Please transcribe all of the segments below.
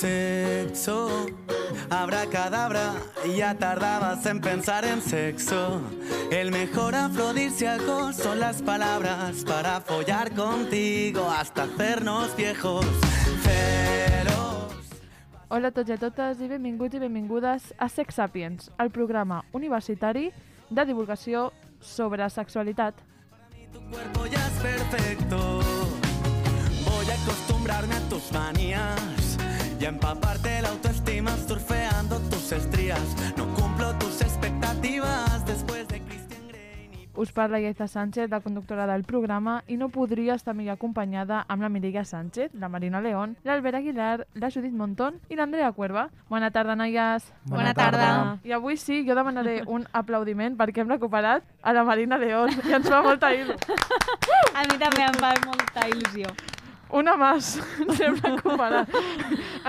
Sexo, abracadabra, ya tardabas en pensar en sexo. El mejor afrodisíaco son las palabras para follar contigo hasta hacernos viejos. Feroz. Hola a tots i a totes i benvinguts i benvingudes a Sex Sapiens, el programa universitari de divulgació sobre sexualitat. Tu cuerpo ya es perfecto. Voy a acostumbrarme a tus manías y empaparte la autoestima surfeando tus estrías. No cumplo tus expectativas después de Christian Grey. Us parla Iaiza Sánchez, la conductora del programa, i no podria estar millor acompanyada amb la Mireia Sánchez, la Marina León, l'Albert Aguilar, la Judit Montón i l'Andrea Cuerva. Bona tarda, noies. Bona tarda. I avui sí, jo demanaré un aplaudiment perquè hem recuperat a la Marina León i ens fa molta il·lu. A mi també em fa molta il·lusió. Una más, ens hem recuperat.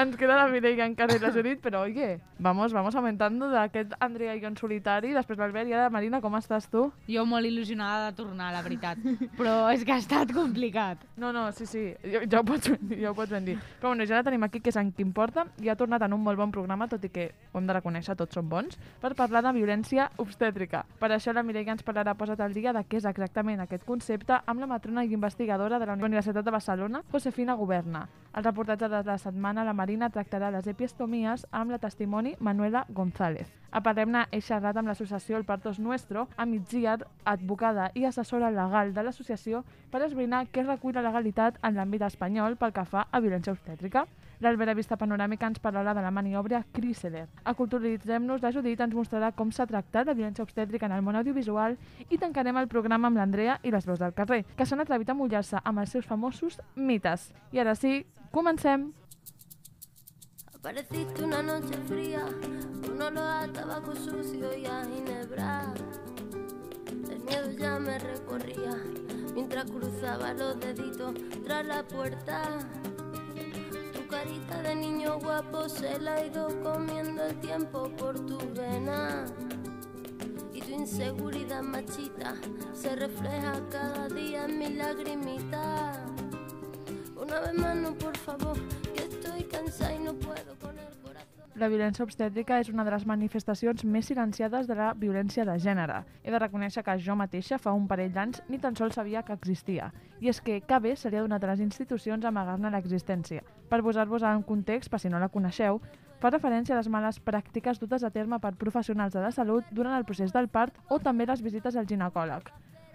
Ens queda la Mireia encara i la Judit, però oye, vamos, vamos aumentando d'aquest Andrea i jo en solitari, després l'Albert i ara Marina, com estàs tu? Jo molt il·lusionada de tornar, la veritat. Però és que ha estat complicat. No, no, sí, sí, jo, ja, ho pots ja ho pots ben dir. Però bueno, ja la tenim aquí, que és en qui importa, i ha tornat en un molt bon programa, tot i que ho hem de reconèixer, tots són bons, per parlar de violència obstètrica. Per això la Mireia ens parlarà posat al dia de què és exactament aquest concepte amb la matrona i investigadora de la Universitat de Barcelona, Josefina Governa. Al reportatge de la setmana, la Marina tractarà les epistomies amb la testimoni Manuela González. A Parem-ne he xerrat amb l'associació El Partos Nuestro, a migdia advocada i assessora legal de l'associació per esbrinar què recull la legalitat en l'àmbit espanyol pel que fa a violència obstètrica. L'Albert Vista Panoràmica ens parlarà de la maniobra Chrysler. A Culturitzem-nos, la Judit ens mostrarà com s'ha tractat la violència obstètrica en el món audiovisual i tancarem el programa amb l'Andrea i les veus del carrer, que s'han atrevit a mullar-se amb els seus famosos mites. I ara sí, comencem! Apareciste una noche fría, un olor a tabaco sucio y a ginebra. El miedo ya me recorría mientras cruzaba los deditos tras la puerta. Tu carita de niño guapo se la ha ido comiendo el tiempo por tu vena. Y tu inseguridad machita se refleja cada día en mi lagrimita. Una vez más, no, por favor, que estoy cansada y no puedo con el corazón. La violència obstètrica és una de les manifestacions més silenciades de la violència de gènere. He de reconèixer que jo mateixa fa un parell d'anys ni tan sols sabia que existia. I és que KB se li ha donat a les institucions amagar-ne l'existència. Per posar-vos en context, per si no la coneixeu, fa referència a les males pràctiques dutes a terme per professionals de la salut durant el procés del part o també les visites al ginecòleg.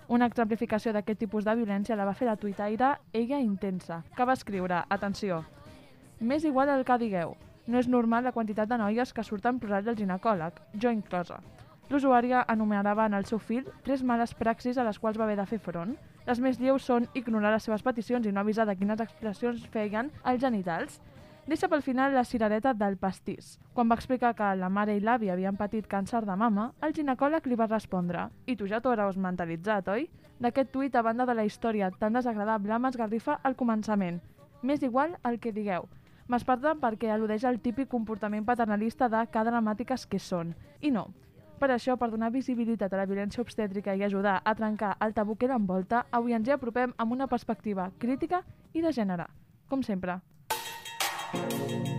Una exemplificació d'aquest tipus de violència la va fer la tuitaire Ella Intensa, que va escriure, atenció, M'és igual el que digueu, no és normal la quantitat de noies que surten plorant del ginecòleg, jo inclosa. L'usuària enumerava en el seu fil tres males praxis a les quals va haver de fer front. Les més lleus són ignorar les seves peticions i no avisar de quines expressions feien els genitals. Deixa pel final la cirereta del pastís. Quan va explicar que la mare i l'avi havien patit càncer de mama, el ginecòleg li va respondre «I tu ja t'ho hauràs mentalitzat, oi?» D'aquest tuit, a banda de la història tan desagradable, m'esgarrifa al començament. M'és igual el que digueu. M'esparta perquè al·ludeix al típic comportament paternalista de que dramàtiques que són. I no. Per això, per donar visibilitat a la violència obstètrica i ajudar a trencar el tabú que l'envolta, avui ens hi apropem amb una perspectiva crítica i de gènere. Com sempre. Thank you.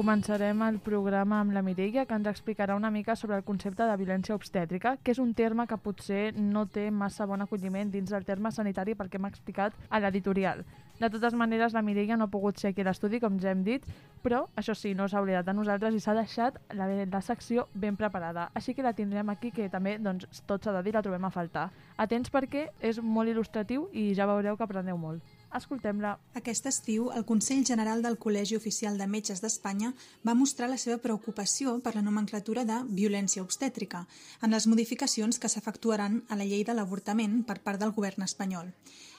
Començarem el programa amb la Mireia, que ens explicarà una mica sobre el concepte de violència obstètrica, que és un terme que potser no té massa bon acolliment dins del terme sanitari perquè m'ha explicat a l'editorial. De totes maneres, la Mireia no ha pogut ser aquí a l'estudi, com ja hem dit, però, això sí, no s'ha oblidat de nosaltres i s'ha deixat la, la secció ben preparada. Així que la tindrem aquí, que també, doncs, tot s'ha de dir, la trobem a faltar. Atents perquè és molt il·lustratiu i ja veureu que aprendeu molt. Escoltem-la. Aquest estiu, el Consell General del Col·legi Oficial de Metges d'Espanya va mostrar la seva preocupació per la nomenclatura de violència obstètrica en les modificacions que s'efectuaran a la llei de l'avortament per part del govern espanyol.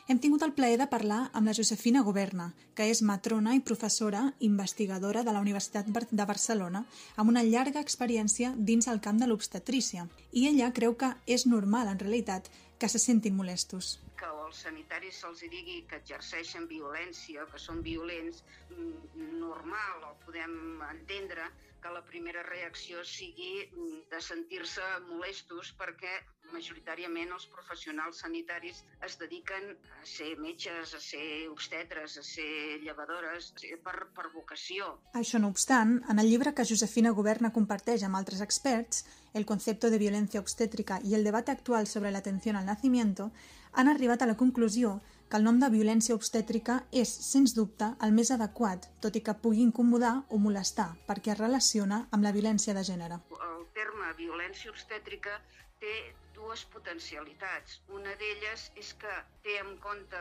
Hem tingut el plaer de parlar amb la Josefina Governa, que és matrona i professora investigadora de la Universitat de Barcelona, amb una llarga experiència dins el camp de l'obstetrícia. I ella creu que és normal, en realitat, que se sentin molestos que als sanitaris se'ls digui que exerceixen violència, que són violents, mm, normal, o podem entendre que la primera reacció sigui mm, de sentir-se molestos perquè majoritàriament els professionals sanitaris es dediquen a ser metges, a ser obstetres, a ser llevadores, per, per vocació. Això no obstant, en el llibre que Josefina Governa comparteix amb altres experts, El concepto de violencia obstétrica i el debate actual sobre l'atenció al nacimiento, han arribat a la conclusió que el nom de violència obstètrica és, sens dubte, el més adequat, tot i que pugui incomodar o molestar, perquè es relaciona amb la violència de gènere. El terme violència obstètrica té dues potencialitats. Una d'elles és que té en compte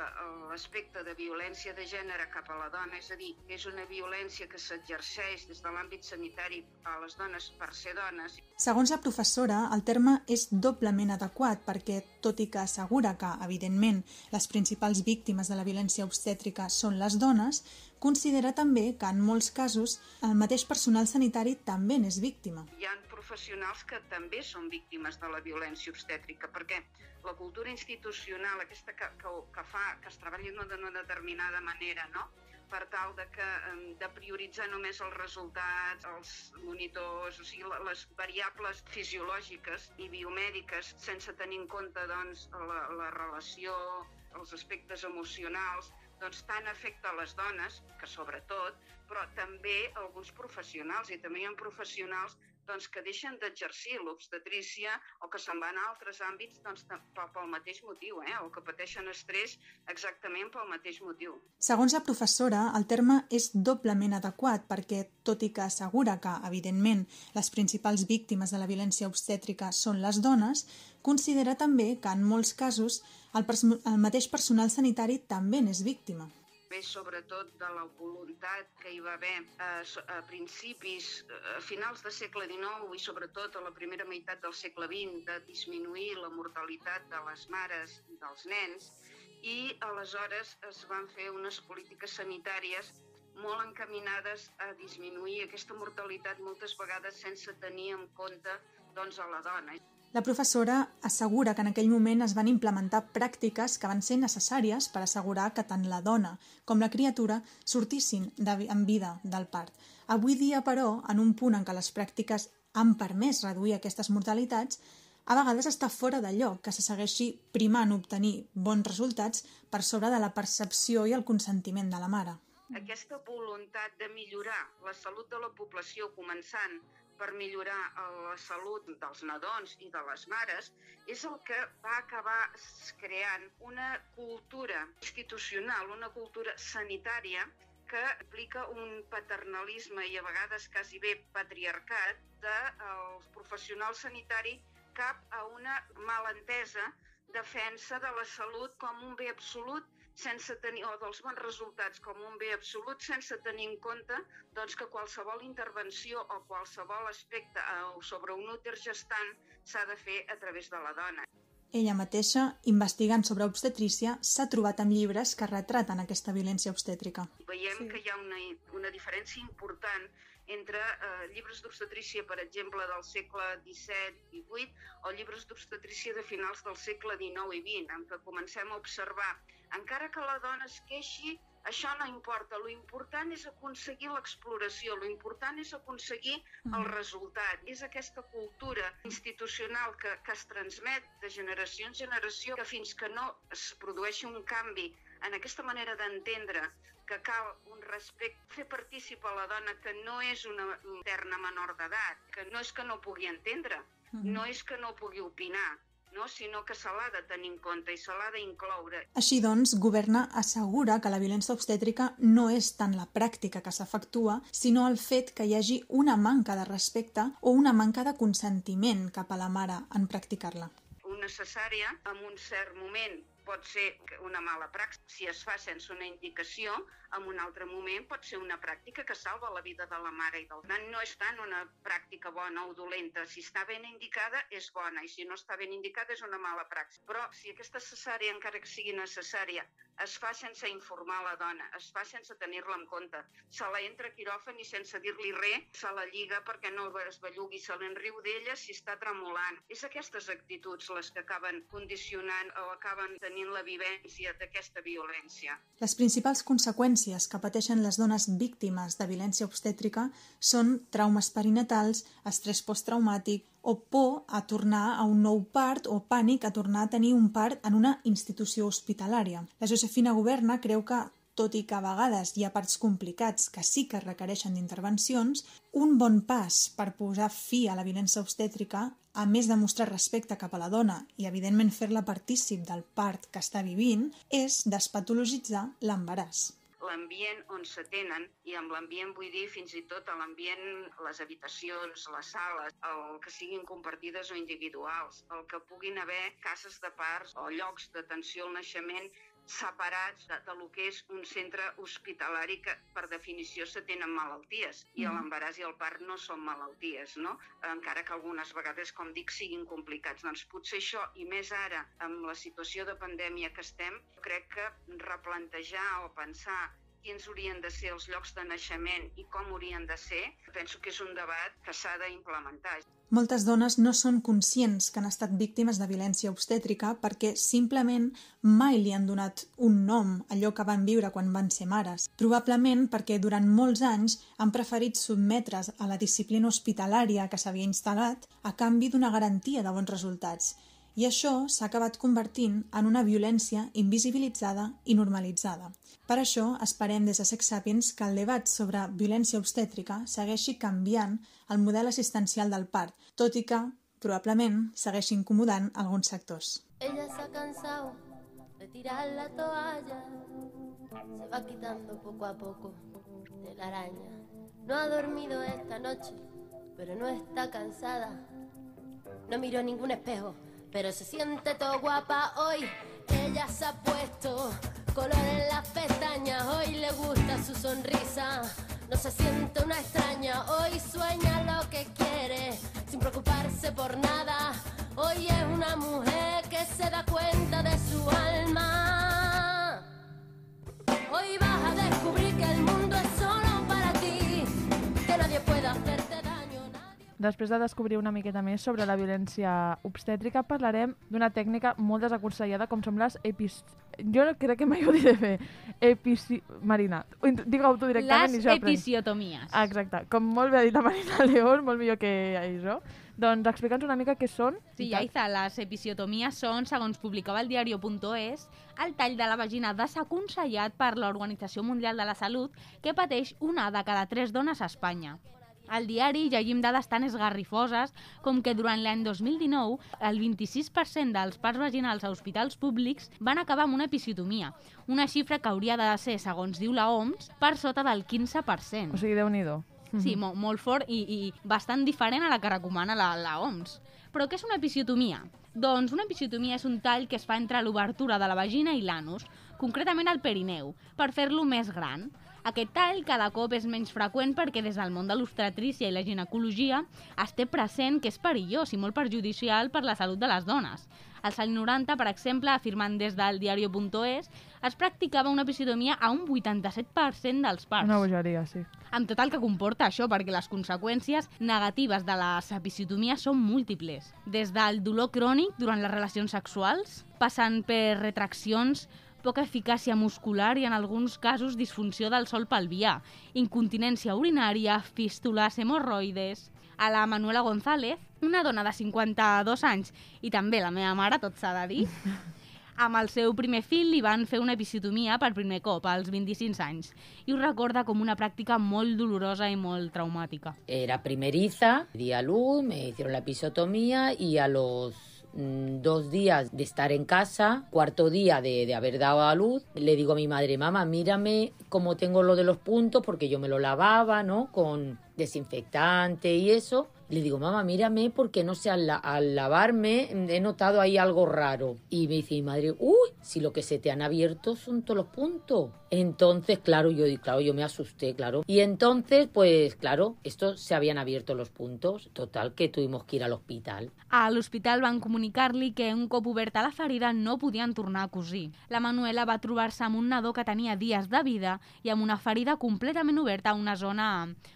l'aspecte de violència de gènere cap a la dona, és a dir, que és una violència que s'exerceix des de l'àmbit sanitari a les dones per ser dones. Segons la professora, el terme és doblement adequat perquè, tot i que assegura que, evidentment, les principals víctimes de la violència obstètrica són les dones, considera també que, en molts casos, el mateix personal sanitari també n'és víctima. Hi ha professionals que també són víctimes de la violència obstètrica, perquè la cultura institucional, aquesta que, que, que fa que es treballi d'una determinada manera, no? per tal de, que, de prioritzar només els resultats, els monitors, o sigui, les variables fisiològiques i biomèdiques sense tenir en compte doncs, la, la relació, els aspectes emocionals, doncs tant afecta a les dones, que sobretot, però també alguns professionals, i també hi ha professionals doncs, que deixen d'exercir l'obstetrícia o que se'n van a altres àmbits doncs, pel mateix motiu, eh? o que pateixen estrès exactament pel mateix motiu. Segons la professora, el terme és doblement adequat perquè, tot i que assegura que, evidentment, les principals víctimes de la violència obstètrica són les dones, considera també que, en molts casos, el, el mateix personal sanitari també n'és víctima ve sobretot de la voluntat que hi va haver a, a principis, a finals del segle XIX i sobretot a la primera meitat del segle XX de disminuir la mortalitat de les mares i dels nens i aleshores es van fer unes polítiques sanitàries molt encaminades a disminuir aquesta mortalitat moltes vegades sense tenir en compte doncs, a la dona. La professora assegura que en aquell moment es van implementar pràctiques que van ser necessàries per assegurar que tant la dona com la criatura sortissin de, en vida del part. Avui dia, però, en un punt en què les pràctiques han permès reduir aquestes mortalitats, a vegades està fora de lloc que se segueixi primant obtenir bons resultats per sobre de la percepció i el consentiment de la mare. Aquesta voluntat de millorar la salut de la població, començant per millorar la salut dels nadons i de les mares és el que va acabar creant una cultura institucional, una cultura sanitària que implica un paternalisme i a vegades quasi bé patriarcat dels de professionals sanitari cap a una malentesa defensa de la salut com un bé absolut sense tenir, o dels bons resultats com un bé absolut sense tenir en compte doncs, que qualsevol intervenció o qualsevol aspecte eh, sobre un úter gestant s'ha de fer a través de la dona. Ella mateixa, investigant sobre obstetrícia, s'ha trobat amb llibres que retraten aquesta violència obstètrica. Veiem sí. que hi ha una, una diferència important entre eh, llibres d'obstetrícia, per exemple, del segle XVII i XVIII, o llibres d'obstetrícia de finals del segle XIX i XX, en què comencem a observar encara que la dona es queixi, això no importa. Lo important és aconseguir l'exploració, lo important és aconseguir el mm. resultat. És aquesta cultura institucional que, que es transmet de generació en generació que fins que no es produeixi un canvi en aquesta manera d'entendre que cal un respecte, fer participar la dona que no és una eterna menor d'edat, que no és que no pugui entendre, mm. no és que no pugui opinar, no? sinó que se l'ha de tenir en compte i se l'ha d'incloure. Així doncs, Governa assegura que la violència obstètrica no és tant la pràctica que s'efectua, sinó el fet que hi hagi una manca de respecte o una manca de consentiment cap a la mare en practicar-la. Necessària en un cert moment pot ser una mala praxi. Si es fa sense una indicació, en un altre moment pot ser una pràctica que salva la vida de la mare i del nen. No és tant una pràctica bona o dolenta. Si està ben indicada, és bona, i si no està ben indicada, és una mala praxi. Però si aquesta cesària, encara que sigui necessària, es fa sense informar la dona, es fa sense tenir-la en compte, se la entra a quiròfan i sense dir-li res, se la lliga perquè no es bellugui, se l'enriu d'ella si està tremolant. És aquestes actituds les que acaben condicionant o acaben tenint la vivència d'aquesta violència. Les principals conseqüències que pateixen les dones víctimes de violència obstètrica són traumes perinatals, estrès posttraumàtic o por a tornar a un nou part o pànic a tornar a tenir un part en una institució hospitalària. La Josefina Governa creu que tot i que a vegades hi ha parts complicats que sí que requereixen d'intervencions, un bon pas per posar fi a la violència obstètrica, a més de mostrar respecte cap a la dona i, evidentment, fer-la partícip del part que està vivint, és despatologitzar l'embaràs l'ambient on s'atenen, i amb l'ambient vull dir fins i tot l'ambient, les habitacions, les sales, el que siguin compartides o individuals, el que puguin haver cases de parts o llocs d'atenció al naixement separats de, de lo que és un centre hospitalari que per definició se tenen malalties i mm. l'embaràs i el part no són malalties, no? encara que algunes vegades, com dic, siguin complicats. Doncs potser això, i més ara amb la situació de pandèmia que estem, crec que replantejar o pensar quins haurien de ser els llocs de naixement i com haurien de ser, penso que és un debat que s'ha d'implementar. Moltes dones no són conscients que han estat víctimes de violència obstètrica perquè simplement mai li han donat un nom a allò que van viure quan van ser mares. Probablement perquè durant molts anys han preferit sotmetre's a la disciplina hospitalària que s'havia instal·lat a canvi d'una garantia de bons resultats i això s'ha acabat convertint en una violència invisibilitzada i normalitzada. Per això esperem des de Sex Sapiens que el debat sobre violència obstètrica segueixi canviant el model assistencial del part, tot i que, probablement, segueixi incomodant alguns sectors. Ella se ha cansado de tirar la toalla Se va quitando poco a poco de la araña No ha dormido esta noche, pero no está cansada No miró ningún espejo pero se siente todo guapa hoy. Ella se ha puesto color en las pestañas, hoy le gusta su sonrisa. No se siente una extraña, hoy sueña lo que quiere, sin preocuparse por nada. Hoy es una mujer que se da cuenta de su alma. Hoy vas Després de descobrir una miqueta més sobre la violència obstètrica, parlarem d'una tècnica molt desaconsellada com són les epis... Jo crec que mai ho diré bé. Epici... Marina, digue-ho tu directament les i jo Les episiotomies. Exacte. Com molt bé ha dit la Marina León, molt millor que això. Doncs explica'ns una mica què són. Sí, Aiza, les episiotomies són, segons publicava el diario.es, el tall de la vagina desaconsellat per l'Organització Mundial de la Salut que pateix una de cada tres dones a Espanya. Al diari llegim dades tan esgarrifoses com que durant l'any 2019 el 26% dels parts vaginals a hospitals públics van acabar amb una episiotomia, una xifra que hauria de ser, segons diu la OMS, per sota del 15%. O sigui, déu nhi Sí, mo molt fort i, i bastant diferent a la que recomana la, la OMS. Però què és una episiotomia? Doncs una episiotomia és un tall que es fa entre l'obertura de la vagina i l'anus, concretament al perineu, per fer-lo més gran. Aquest tall cada cop és menys freqüent perquè des del món de l'obstetrícia i la ginecologia es té present que és perillós i molt perjudicial per la salut de les dones. Als anys 90, per exemple, afirmant des del diario.es, es practicava una episiotomia a un 87% dels parts. Una bogeria, sí. Amb tot el que comporta això, perquè les conseqüències negatives de les episiotomies són múltiples. Des del dolor crònic durant les relacions sexuals, passant per retraccions poca eficàcia muscular i en alguns casos disfunció del sol pelvià, incontinència urinària, fístules, hemorroides... A la Manuela González, una dona de 52 anys i també la meva mare, tot s'ha de dir, amb el seu primer fill li van fer una episiotomia per primer cop, als 25 anys, i ho recorda com una pràctica molt dolorosa i molt traumàtica. Era primeriza, di a luz, me hicieron la episiotomía y a los dos días de estar en casa, cuarto día de, de, haber dado a luz, le digo a mi madre, mamá, mírame cómo tengo lo de los puntos, porque yo me lo lavaba, ¿no? Con desinfectante y eso. Le digo, mamá, mírame porque no sé, al, al lavarme he notado ahí algo raro. Y me dice mi madre, uy, si lo que se te han abierto son todos los puntos. Entonces, claro, yo, claro, yo me asusté, claro. Y entonces, pues, claro, estos se habían abierto los puntos. Total, que tuvimos que ir al hospital. A l'hospital van comunicar-li que un cop oberta la ferida no podien tornar a cosir. La Manuela va trobar-se amb un nadó que tenia dies de vida i amb una ferida completament oberta a una zona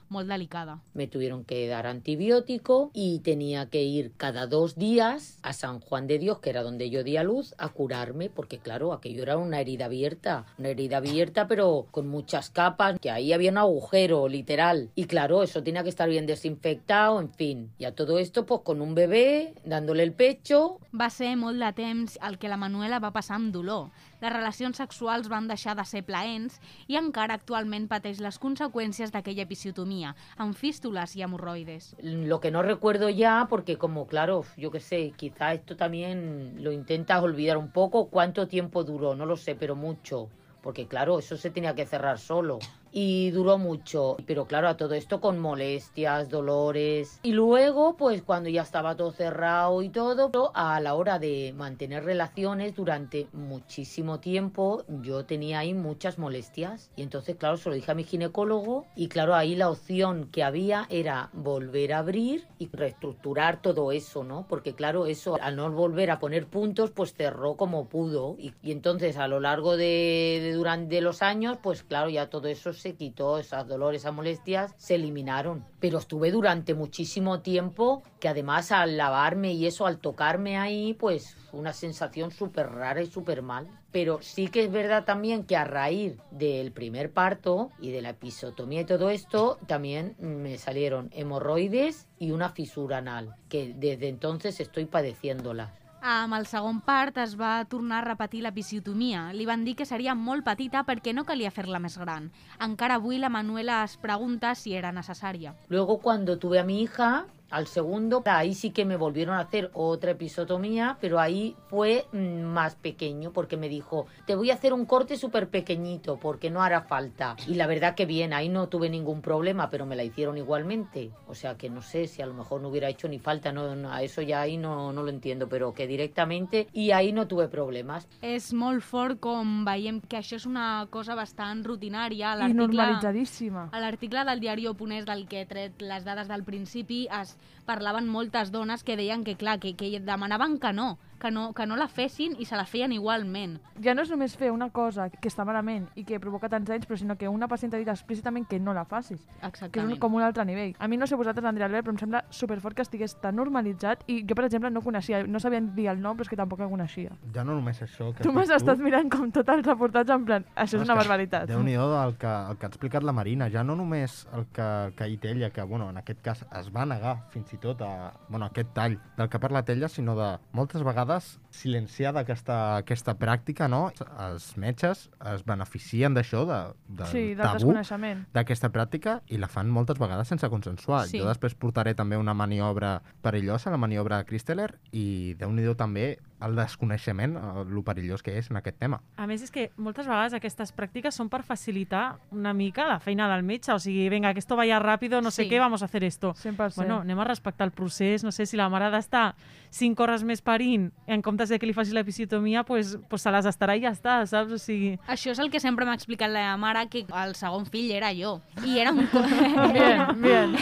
molt delicada. Me tuvieron que dar antibiótico y tenía que ir cada dos días a San Juan de Dios, que era donde yo di a luz, a curarme, porque claro, aquello era una herida abierta, una herida abierta pero con muchas capas, que ahí había un agujero, literal. Y claro, eso tenía que estar bien desinfectado, en fin. Y a todo esto, pues con un bebé, dándole el pecho, Va ser molt de temps el que la Manuela va passar amb dolor. Les relacions sexuals van deixar de ser plaents i encara actualment pateix les conseqüències d'aquella episiotomia, amb fístules i hemorroides. lo que no recuerdo ya, porque como claro, yo qué sé, quizá esto también lo intentas olvidar un poco, cuánto tiempo duró, no lo sé, pero mucho, porque claro, eso se tenía que cerrar solo. Y duró mucho, pero claro, a todo esto con molestias, dolores. Y luego, pues cuando ya estaba todo cerrado y todo, a la hora de mantener relaciones durante muchísimo tiempo, yo tenía ahí muchas molestias. Y entonces, claro, se lo dije a mi ginecólogo y claro, ahí la opción que había era volver a abrir y reestructurar todo eso, ¿no? Porque claro, eso al no volver a poner puntos, pues cerró como pudo. Y, y entonces a lo largo de, de durante los años, pues claro, ya todo eso se quitó, esos dolores, esas molestias se eliminaron. Pero estuve durante muchísimo tiempo que además al lavarme y eso, al tocarme ahí, pues una sensación súper rara y súper mal. Pero sí que es verdad también que a raíz del primer parto y de la episotomía y todo esto, también me salieron hemorroides y una fisura anal, que desde entonces estoy padeciéndola. Amb el segon part es va tornar a repetir l'episiotomia. Li van dir que seria molt petita perquè no calia fer-la més gran. Encara avui la Manuela es pregunta si era necessària. Luego cuando tuve a mi hija, al segundo, ahí sí que me volvieron a hacer otra episotomía, pero ahí fue mm, más pequeño porque me dijo, te voy a hacer un corte súper pequeñito porque no hará falta. Y la verdad que bien, ahí no tuve ningún problema, pero me la hicieron igualmente. O sea que no sé si a lo mejor no hubiera hecho ni falta, no, no, a eso ya ahí no, no lo entiendo, pero que directamente y ahí no tuve problemas. És molt fort com veiem que això és una cosa bastant rutinària. I normalitzadíssima. A l'article del diari Oponés del que he tret les dades del principi es parlaven moltes dones que deien que, clar, que, que demanaven que no, que no, que no la fessin i se la feien igualment. Ja no és només fer una cosa que està malament i que provoca tants anys, però sinó que una pacient ha dit explícitament que no la facis. Que és Exactament. un, com un altre nivell. A mi no sé vosaltres, Andrea Albert, però em sembla superfort que estigués tan normalitzat i jo, per exemple, no coneixia, no sabia dir el nom, però és que tampoc el coneixia. Ja no només això que Tu has m'has estat mirant com tot el reportatge en plan, això és una barbaritat. Déu-n'hi-do el, que, el que ha explicat la Marina. Ja no només el que, que ha dit ella, que bueno, en aquest cas es va negar fins i tot a bueno, aquest tall del que ha parlat ella, sinó de moltes vegades silenciada aquesta, aquesta pràctica, no? Els metges es beneficien d'això, de, del Sí, del tabú desconeixement. d'aquesta pràctica i la fan moltes vegades sense consensuar. Sí. Jo després portaré també una maniobra perillosa, la maniobra de Christeler, i déu nhi també el desconeixement, el, lo perillós que és en aquest tema. A més, és que moltes vegades aquestes pràctiques són per facilitar una mica la feina del metge. O sigui, vinga, que esto vaya rápido, no sé Sí. què, vamos a hacer esto. 100%. Bueno, anem a respectar el procés. No sé, si la mare ha d'estar 5 hores més parint en comptes de que li faci l'episiotomia, pues, pues se les estarà i ja està, saps? O sigui... Això és el que sempre m'ha explicat la meva mare, que el segon fill era jo. I era un, Bien, bien.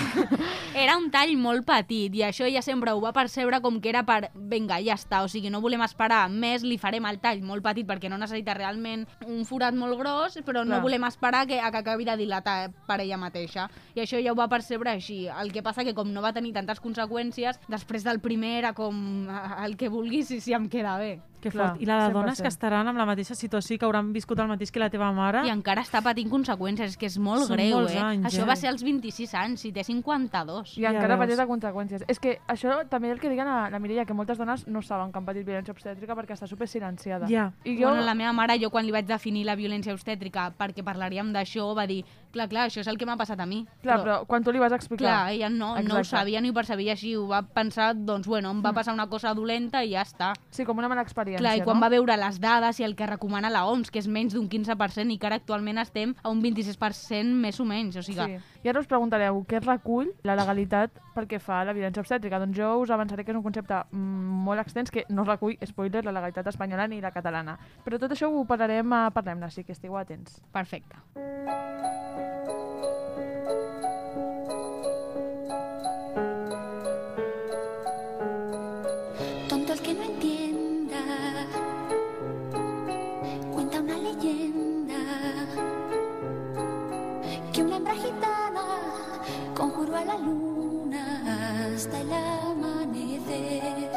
era un tall molt petit i això ella sempre ho va percebre com que era per, vinga, ja està, o sigui, no volem esperar més, li farem el tall molt petit perquè no necessita realment un forat molt gros, però no Clar. volem esperar que, a que acabi de dilatar per ella mateixa. I això ja ho va percebre així. El que passa que com no va tenir tantes conseqüències, després del primer era com "Ah, el que vulguis i si em queda bé. Que Clar, fort. I la de dones 100%. que estaran amb la mateixa situació i que hauran viscut el mateix que la teva mare... I encara està patint conseqüències, és que és molt Són greu, eh? anys, això eh? va ser als 26 anys, si té 52. I Ja encara veus. pateix de conseqüències. És que això també el que diguen a la Mireia, que moltes dones no saben que han patit violència obstètrica perquè està super silenciada. Ja. I Jo... Bueno, la meva mare, jo quan li vaig definir la violència obstètrica perquè parlaríem d'això, va dir, clar, clar, això és el que m'ha passat a mi. Clar, però quan tu li vas explicar... Clar, ella no, no ho Exacte. sabia ni ho percebia així, ho va pensar, doncs, bueno, em va passar una cosa dolenta i ja està. Sí, com una mala experiència, Clar, i quan no? va veure les dades i el que recomana la OMS, que és menys d'un 15%, i que ara actualment estem a un 26% més o menys, o sigui... Sí. I ara us preguntareu què recull la legalitat pel que fa a la violència obstètrica. Doncs jo us avançaré que és un concepte mm, molt extens que no recull, spoiler, la legalitat espanyola ni la catalana. Però tot això ho parlarem a Parlem-ne, així que estigueu atents. Perfecte. Hasta el amanecer.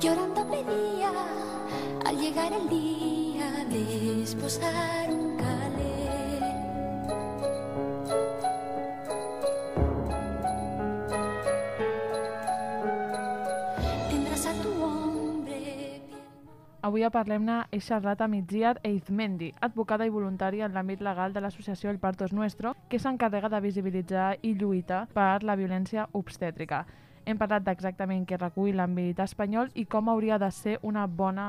Llorando pedía al llegar el día de esposar Avui a Parlem-ne he xerrat amb Itziar Eizmendi, advocada i voluntària en l'àmbit legal de l'associació El Parto es Nuestro, que s'encarrega de visibilitzar i lluita per la violència obstètrica. Hem parlat d'exactament què recull l'àmbit espanyol i com hauria de ser una bona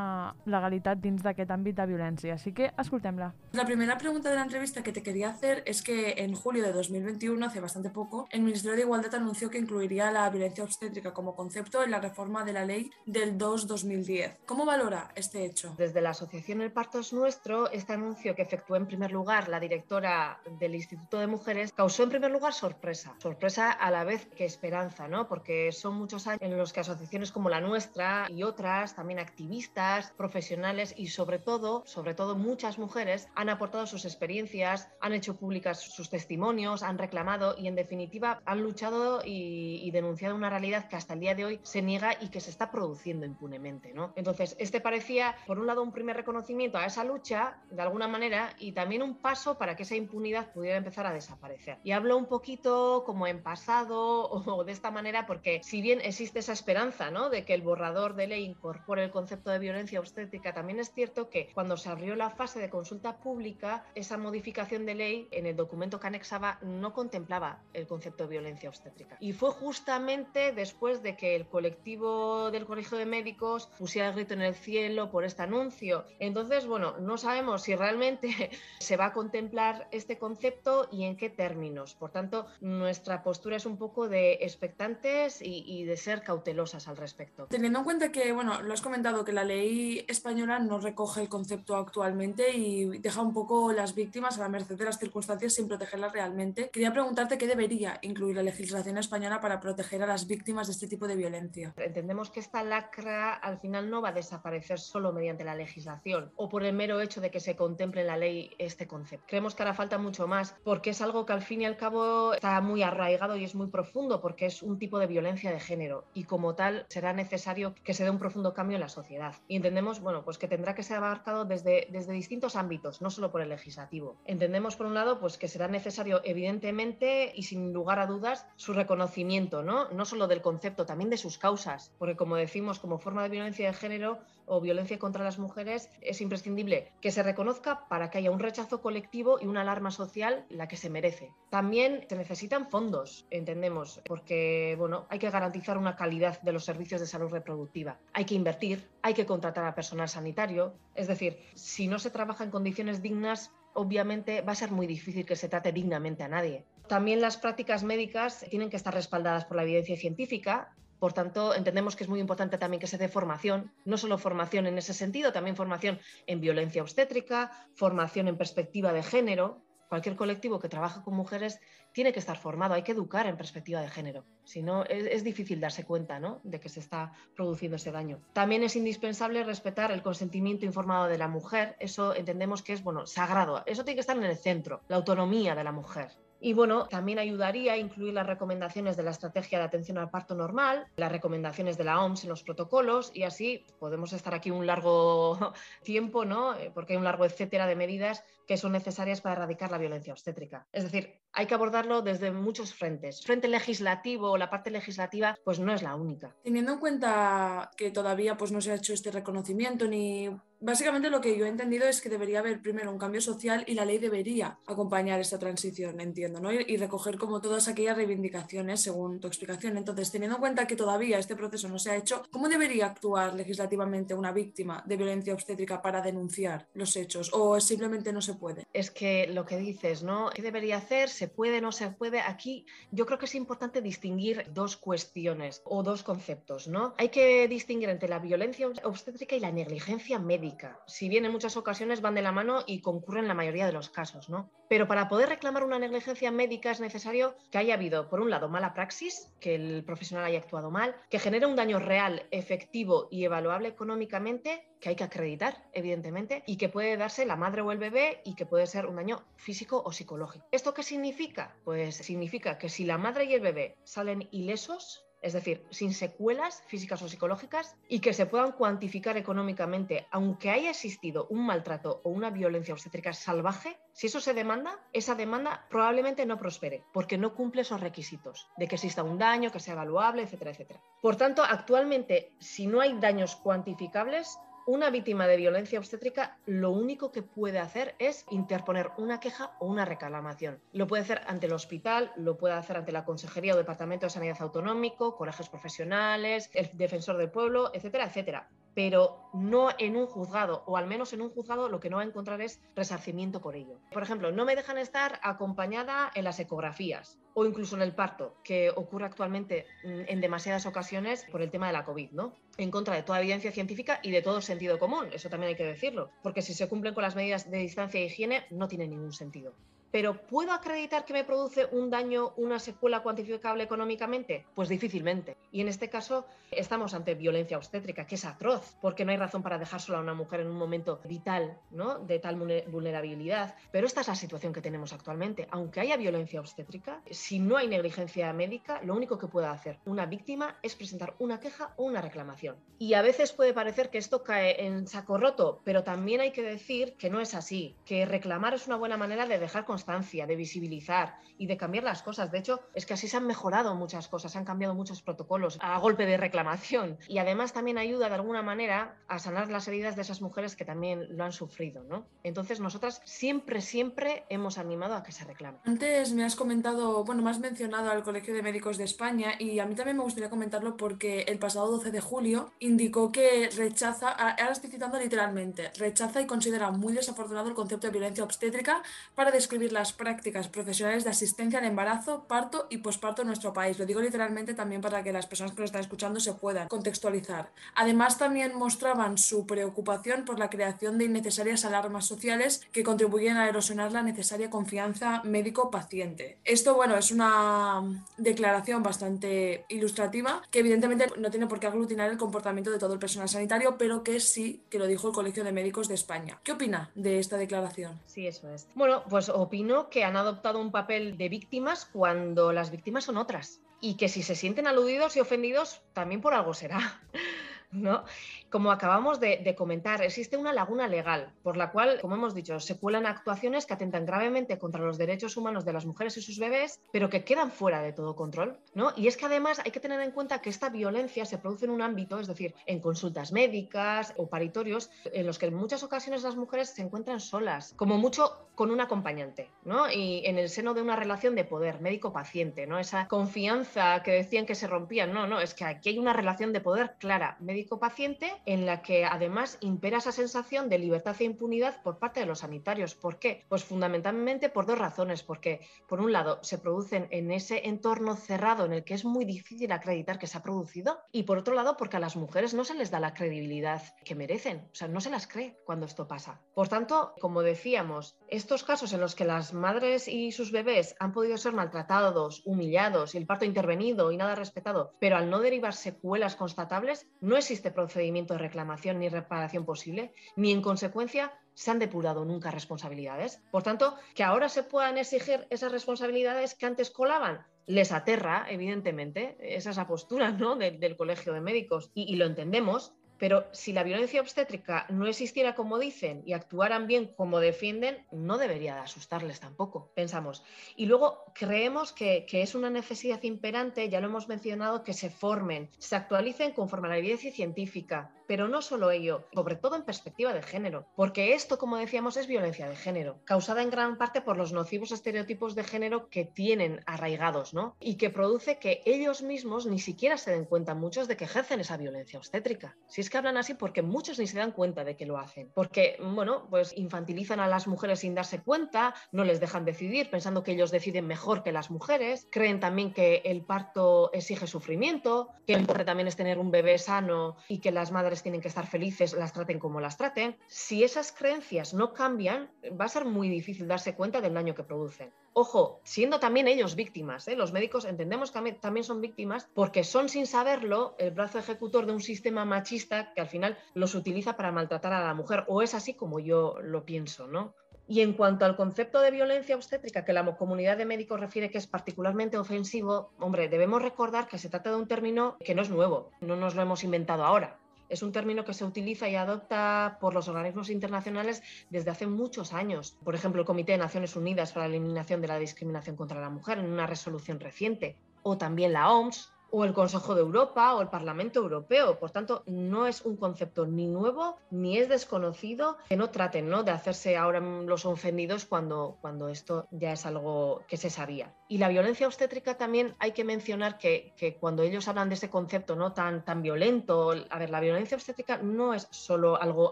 legalitat dins d'aquest àmbit de violència. Així que escoltem-la. La primera pregunta de la entrevista que te quería hacer es que en julio de 2021, hace bastante poco, el Ministerio de Igualdad anunció que incluiría la violencia obstétrica como concepto en la reforma de la ley del 2-2010. ¿Cómo valora este hecho? Desde la Asociación El Parto es Nuestro, este anuncio que efectuó en primer lugar la directora del Instituto de Mujeres causó en primer lugar sorpresa. Sorpresa a la vez que esperanza, ¿no? Porque son muchos años en los que asociaciones como la nuestra y otras, también activistas, profesionales y sobre todo, sobre todo muchas mujeres han aportado sus experiencias, han hecho públicas sus testimonios, han reclamado y en definitiva han luchado y, y denunciado una realidad que hasta el día de hoy se niega y que se está produciendo impunemente, ¿no? Entonces, este parecía, por un lado, un primer reconocimiento a esa lucha, de alguna manera, y también un paso para que esa impunidad pudiera empezar a desaparecer. Y hablo un poquito como en pasado o de esta manera porque si bien existe esa esperanza, ¿no? De que el borrador de ley incorpore el concepto de violencia obstétrica, también es cierto que cuando se abrió la fase de consulta pública, esa modificación de ley en el documento que anexaba no contemplaba el concepto de violencia obstétrica. Y fue justamente después de que el colectivo del Colegio de Médicos pusiera el grito en el cielo por este anuncio. Entonces, bueno, no sabemos si realmente se va a contemplar este concepto y en qué términos. Por tanto, nuestra postura es un poco de expectantes y, y de ser cautelosas al respecto. Teniendo en cuenta que, bueno, lo has comentado, que la ley española no recoge el concepto actualmente y deja un poco las víctimas a la merced de las circunstancias sin protegerlas realmente, quería preguntarte qué debería incluir la legislación española para proteger a las víctimas de este tipo de violencia. Entendemos que esta lacra al final no va a desaparecer solo mediante la legislación o por el mero hecho de que se contemple en la ley este concepto. Creemos que hará falta mucho más porque es algo que al fin y al cabo está muy arraigado y es muy profundo porque es un tipo de violencia de género y como tal será necesario que se dé un profundo cambio en la sociedad. Y entendemos, bueno, pues que tendrá que ser abarcado desde, desde distintos ámbitos, no solo por el legislativo. Entendemos, por un lado, pues que será necesario, evidentemente, y sin lugar a dudas, su reconocimiento, ¿no? No solo del concepto, también de sus causas, porque como decimos, como forma de violencia de género o violencia contra las mujeres, es imprescindible que se reconozca para que haya un rechazo colectivo y una alarma social la que se merece. También se necesitan fondos, entendemos, porque, bueno, hay que garantizar una calidad de los servicios de salud reproductiva. Hay que invertir, hay que contratar a personal sanitario. Es decir, si no se trabaja en condiciones dignas, obviamente va a ser muy difícil que se trate dignamente a nadie. También las prácticas médicas tienen que estar respaldadas por la evidencia científica. Por tanto, entendemos que es muy importante también que se dé formación, no solo formación en ese sentido, también formación en violencia obstétrica, formación en perspectiva de género, cualquier colectivo que trabaja con mujeres tiene que estar formado, hay que educar en perspectiva de género. Si no, es, es, difícil darse cuenta ¿no? de que se está produciendo ese daño. También es indispensable respetar el consentimiento informado de la mujer. Eso entendemos que es bueno, sagrado. Eso tiene que estar en el centro, la autonomía de la mujer. Y bueno, también ayudaría a incluir las recomendaciones de la estrategia de atención al parto normal, las recomendaciones de la OMS en los protocolos y así podemos estar aquí un largo tiempo, ¿no? Porque hay un largo etcétera de medidas que son necesarias para erradicar la violencia obstétrica. Es decir, hay que abordarlo desde muchos frentes. Frente legislativo la parte legislativa, pues no es la única. Teniendo en cuenta que todavía pues, no se ha hecho este reconocimiento ni Básicamente lo que yo he entendido es que debería haber primero un cambio social y la ley debería acompañar esta transición, entiendo, ¿no? Y recoger como todas aquellas reivindicaciones según tu explicación. Entonces, teniendo en cuenta que todavía este proceso no se ha hecho, ¿cómo debería actuar legislativamente una víctima de violencia obstétrica para denunciar los hechos? ¿O simplemente no se puede? Es que lo que dices, ¿no? ¿Qué debería hacer? ¿Se puede? ¿No se puede? Aquí yo creo que es importante distinguir dos cuestiones o dos conceptos, ¿no? Hay que distinguir entre la violencia obstétrica y la negligencia médica. Si bien en muchas ocasiones van de la mano y concurren en la mayoría de los casos, ¿no? Pero para poder reclamar una negligencia médica es necesario que haya habido, por un lado, mala praxis, que el profesional haya actuado mal, que genere un daño real, efectivo y evaluable económicamente, que hay que acreditar, evidentemente, y que puede darse la madre o el bebé y que puede ser un daño físico o psicológico. ¿Esto qué significa? Pues significa que si la madre y el bebé salen ilesos, es decir, sin secuelas físicas o psicológicas y que se puedan cuantificar económicamente, aunque haya existido un maltrato o una violencia obstétrica salvaje, si eso se demanda, esa demanda probablemente no prospere, porque no cumple esos requisitos de que exista un daño, que sea evaluable, etcétera, etcétera. Por tanto, actualmente, si no hay daños cuantificables, una víctima de violencia obstétrica lo único que puede hacer es interponer una queja o una reclamación. Lo puede hacer ante el hospital, lo puede hacer ante la Consejería o Departamento de Sanidad Autonómico, colegios profesionales, el defensor del pueblo, etcétera, etcétera pero no en un juzgado, o al menos en un juzgado lo que no va a encontrar es resarcimiento por ello. Por ejemplo, no me dejan estar acompañada en las ecografías o incluso en el parto, que ocurre actualmente mm, en demasiadas ocasiones por el tema de la COVID, ¿no? En contra de toda evidencia científica y de todo sentido común, eso también hay que decirlo, porque si se cumplen con las medidas de distancia e higiene no tiene ningún sentido pero ¿puedo acreditar que me produce un daño, una secuela cuantificable económicamente? Pues difícilmente. Y en este caso estamos ante violencia obstétrica, que es atroz, porque no hay razón para dejar sola a una mujer en un momento vital, ¿no? De tal vulnerabilidad. Pero esta es la situación que tenemos actualmente. Aunque haya violencia obstétrica, si no hay negligencia médica, lo único que puede hacer una víctima es presentar una queja o una reclamación. Y a veces puede parecer que esto cae en saco roto, pero también hay que decir que no es así, que reclamar es una buena manera de dejar de visibilizar y de cambiar las cosas. De hecho, es que así se han mejorado muchas cosas, se han cambiado muchos protocolos a golpe de reclamación. Y además también ayuda de alguna manera a sanar las heridas de esas mujeres que también lo han sufrido. ¿no? Entonces, nosotras siempre, siempre hemos animado a que se reclame. Antes me has comentado, bueno, me has mencionado al Colegio de Médicos de España y a mí también me gustaría comentarlo porque el pasado 12 de julio indicó que rechaza, ahora estoy citando literalmente, rechaza y considera muy desafortunado el concepto de violencia obstétrica para describir las prácticas profesionales de asistencia al embarazo, parto y posparto en nuestro país. Lo digo literalmente también para que las personas que lo están escuchando se puedan contextualizar. Además, también mostraban su preocupación por la creación de innecesarias alarmas sociales que contribuyen a erosionar la necesaria confianza médico-paciente. Esto, bueno, es una declaración bastante ilustrativa que evidentemente no tiene por qué aglutinar el comportamiento de todo el personal sanitario, pero que sí que lo dijo el Colegio de Médicos de España. ¿Qué opina de esta declaración? Sí, eso es. Bueno, pues opino que han adoptado un papel de víctimas cuando las víctimas son otras. Y que si se sienten aludidos y ofendidos, también por algo será. ¿no? Como acabamos de, comentar, existe una laguna legal por la cual, como hemos dicho, se cuelan actuaciones que atentan gravemente contra los derechos humanos de las mujeres y sus bebés, pero que quedan fuera de todo control. ¿no? Y es que además hay que tener en cuenta que esta violencia se produce en un ámbito, es decir, en consultas médicas o paritorios, en los que en muchas ocasiones las mujeres se encuentran solas, como mucho con un acompañante, ¿no? y en el seno de una relación de poder médico-paciente, ¿no? esa confianza que decían que se rompían. No, no, es que aquí hay una relación de poder clara, médico-paciente, en la que además impera esa sensación de libertad e impunidad por parte de los sanitarios. ¿Por qué? Pues fundamentalmente por dos razones. Porque, por un lado, se producen en ese entorno cerrado en el que es muy difícil acreditar que se ha producido. Y por otro lado, porque a las mujeres no se les da la credibilidad que merecen. O sea, no se las cree cuando esto pasa. Por tanto, como decíamos, estos casos en los que las madres y sus bebés han podido ser maltratados, humillados y el parto intervenido y nada respetado, pero al no derivar secuelas constatables, no existe procedimiento de reclamación ni reparación posible, ni en consecuencia se han depurado nunca responsabilidades. Por tanto, que ahora se puedan exigir esas responsabilidades que antes colaban, les aterra, evidentemente, esa es la postura ¿no? del Colegio de Médicos y lo entendemos, pero si la violencia obstétrica no existiera como dicen y actuaran bien como defienden, no debería de asustarles tampoco, pensamos. Y luego creemos que, que, es una necesidad imperante, ya lo hemos mencionado, que se formen, se actualicen conforme a la evidencia científica, pero no solo ello, sobre todo en perspectiva de género, porque esto, como decíamos, es violencia de género, causada en gran parte por los nocivos estereotipos de género que tienen arraigados, ¿no? Y que produce que ellos mismos ni siquiera se den cuenta muchos de que ejercen esa violencia obstétrica. Si es que hablan así porque muchos ni se dan cuenta de que lo hacen, porque, bueno, pues infantilizan a las mujeres sin darse cuenta, no les dejan decidir pensando que ellos deciden mejor que las mujeres, creen también que el parto exige sufrimiento, que lo importante también es tener un bebé sano y que las tienen que estar felices, las traten como las traten. Si esas creencias no cambian, va a ser muy difícil darse cuenta del daño que producen. Ojo, siendo también ellos víctimas, ¿eh? los médicos entendemos que también son víctimas porque son sin saberlo el brazo ejecutor de un sistema machista que al final los utiliza para maltratar a la mujer, o es así como yo lo pienso, ¿no? Y en cuanto al concepto de violencia obstétrica que la comunidad de médicos refiere que es particularmente ofensivo, hombre, debemos recordar que se trata de un término que no es nuevo, no nos lo hemos inventado ahora. Es un término que se utiliza y adopta por los organismos internacionales desde hace muchos años. Por ejemplo, el Comité de Naciones Unidas para la Eliminación de la Discriminación contra la Mujer en una resolución reciente, o también la OMS, o el Consejo de Europa o el Parlamento Europeo. Por tanto, no es un concepto ni nuevo ni es desconocido que no traten ¿no? de hacerse ahora los ofendidos cuando, cuando esto ya es algo que se sabía. Y la violencia obstétrica también hay que mencionar que, que, cuando ellos hablan de ese concepto ¿no? tan, tan violento, a ver, la violencia obstétrica no es solo algo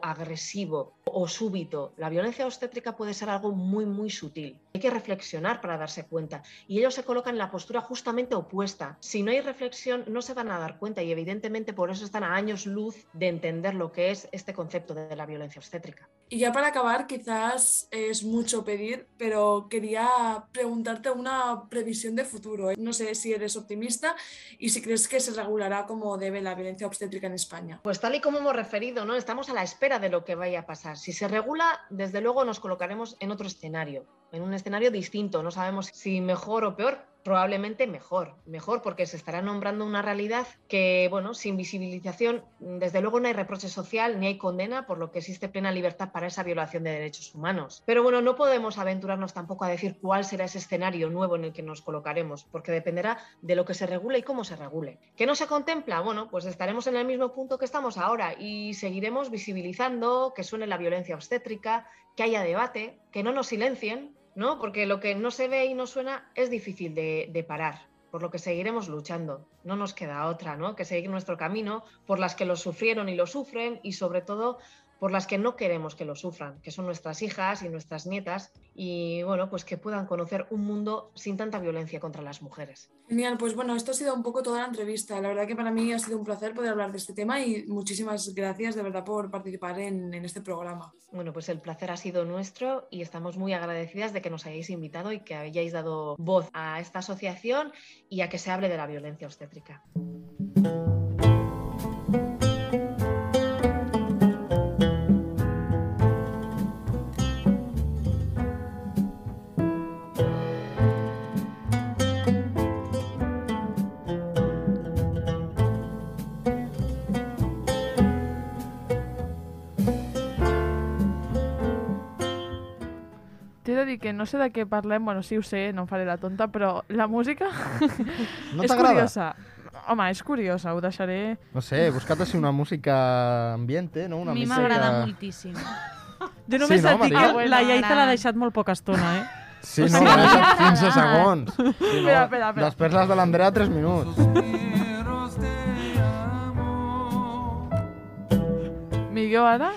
agresivo o súbito. La violencia obstétrica puede ser algo muy, muy sutil. Hay que reflexionar para darse cuenta. Y ellos se colocan en la postura justamente opuesta. Si no hay reflexión, no se van a dar cuenta y evidentemente por eso están a años luz de entender lo que es este concepto de la violencia obstétrica. Y ya para acabar, quizás es mucho pedir, pero quería preguntarte una previsión de futuro. No sé si eres optimista y si crees que se regulará como debe la violencia obstétrica en España. Pues tal y como hemos referido, ¿no? estamos a la espera de lo que vaya a pasar. Si se regula, desde luego nos colocaremos en otro escenario, en un escenario distinto. No sabemos si mejor o peor, probablemente mejor, mejor porque se estará nombrando una realidad que, bueno, sin visibilización, desde luego no hay reproche social ni hay condena, por lo que existe plena libertad para esa violación de derechos humanos. Pero bueno, no podemos aventurarnos tampoco a decir cuál será ese escenario nuevo en el que nos colocaremos, porque dependerá de lo que se regule y cómo se regule. ¿Qué no se contempla? Bueno, pues estaremos en el mismo punto que estamos ahora y seguiremos visibilizando que suene la violencia obstétrica, que haya debate, que no nos silencien, ¿no? Porque lo que no se ve y no suena es difícil de, de, parar, por lo que seguiremos luchando. No nos queda otra, ¿no? Que seguir nuestro camino por las que lo sufrieron y lo sufren y sobre todo por las que no queremos que lo sufran, que son nuestras hijas y nuestras nietas, y bueno, pues que puedan conocer un mundo sin tanta violencia contra las mujeres. Genial, pues bueno, esto ha sido un poco toda la entrevista. La verdad que para mí ha sido un placer poder hablar de este tema y muchísimas gracias de verdad por participar en, en este programa. Bueno, pues el placer ha sido nuestro y estamos muy agradecidas de que nos hayáis invitado y que hayáis dado voz a esta asociación y a que se hable de la violencia obstétrica. De dir que no sé de què parlem, bueno, sí ho sé, no em faré la tonta, però la música No és curiosa. Home, és curiosa, ho deixaré... No sé, he buscat així una música ambiente, no? Una A mi música... m'agrada moltíssim. Jo només Sí, no, et dic que la Iaiza l'ha deixat molt poca estona, eh? Sí, no, m'ha deixat 15 segons. Sí, no? Espera, espera, espera. Després les de l'Andrea, 3 minuts. Millor ara?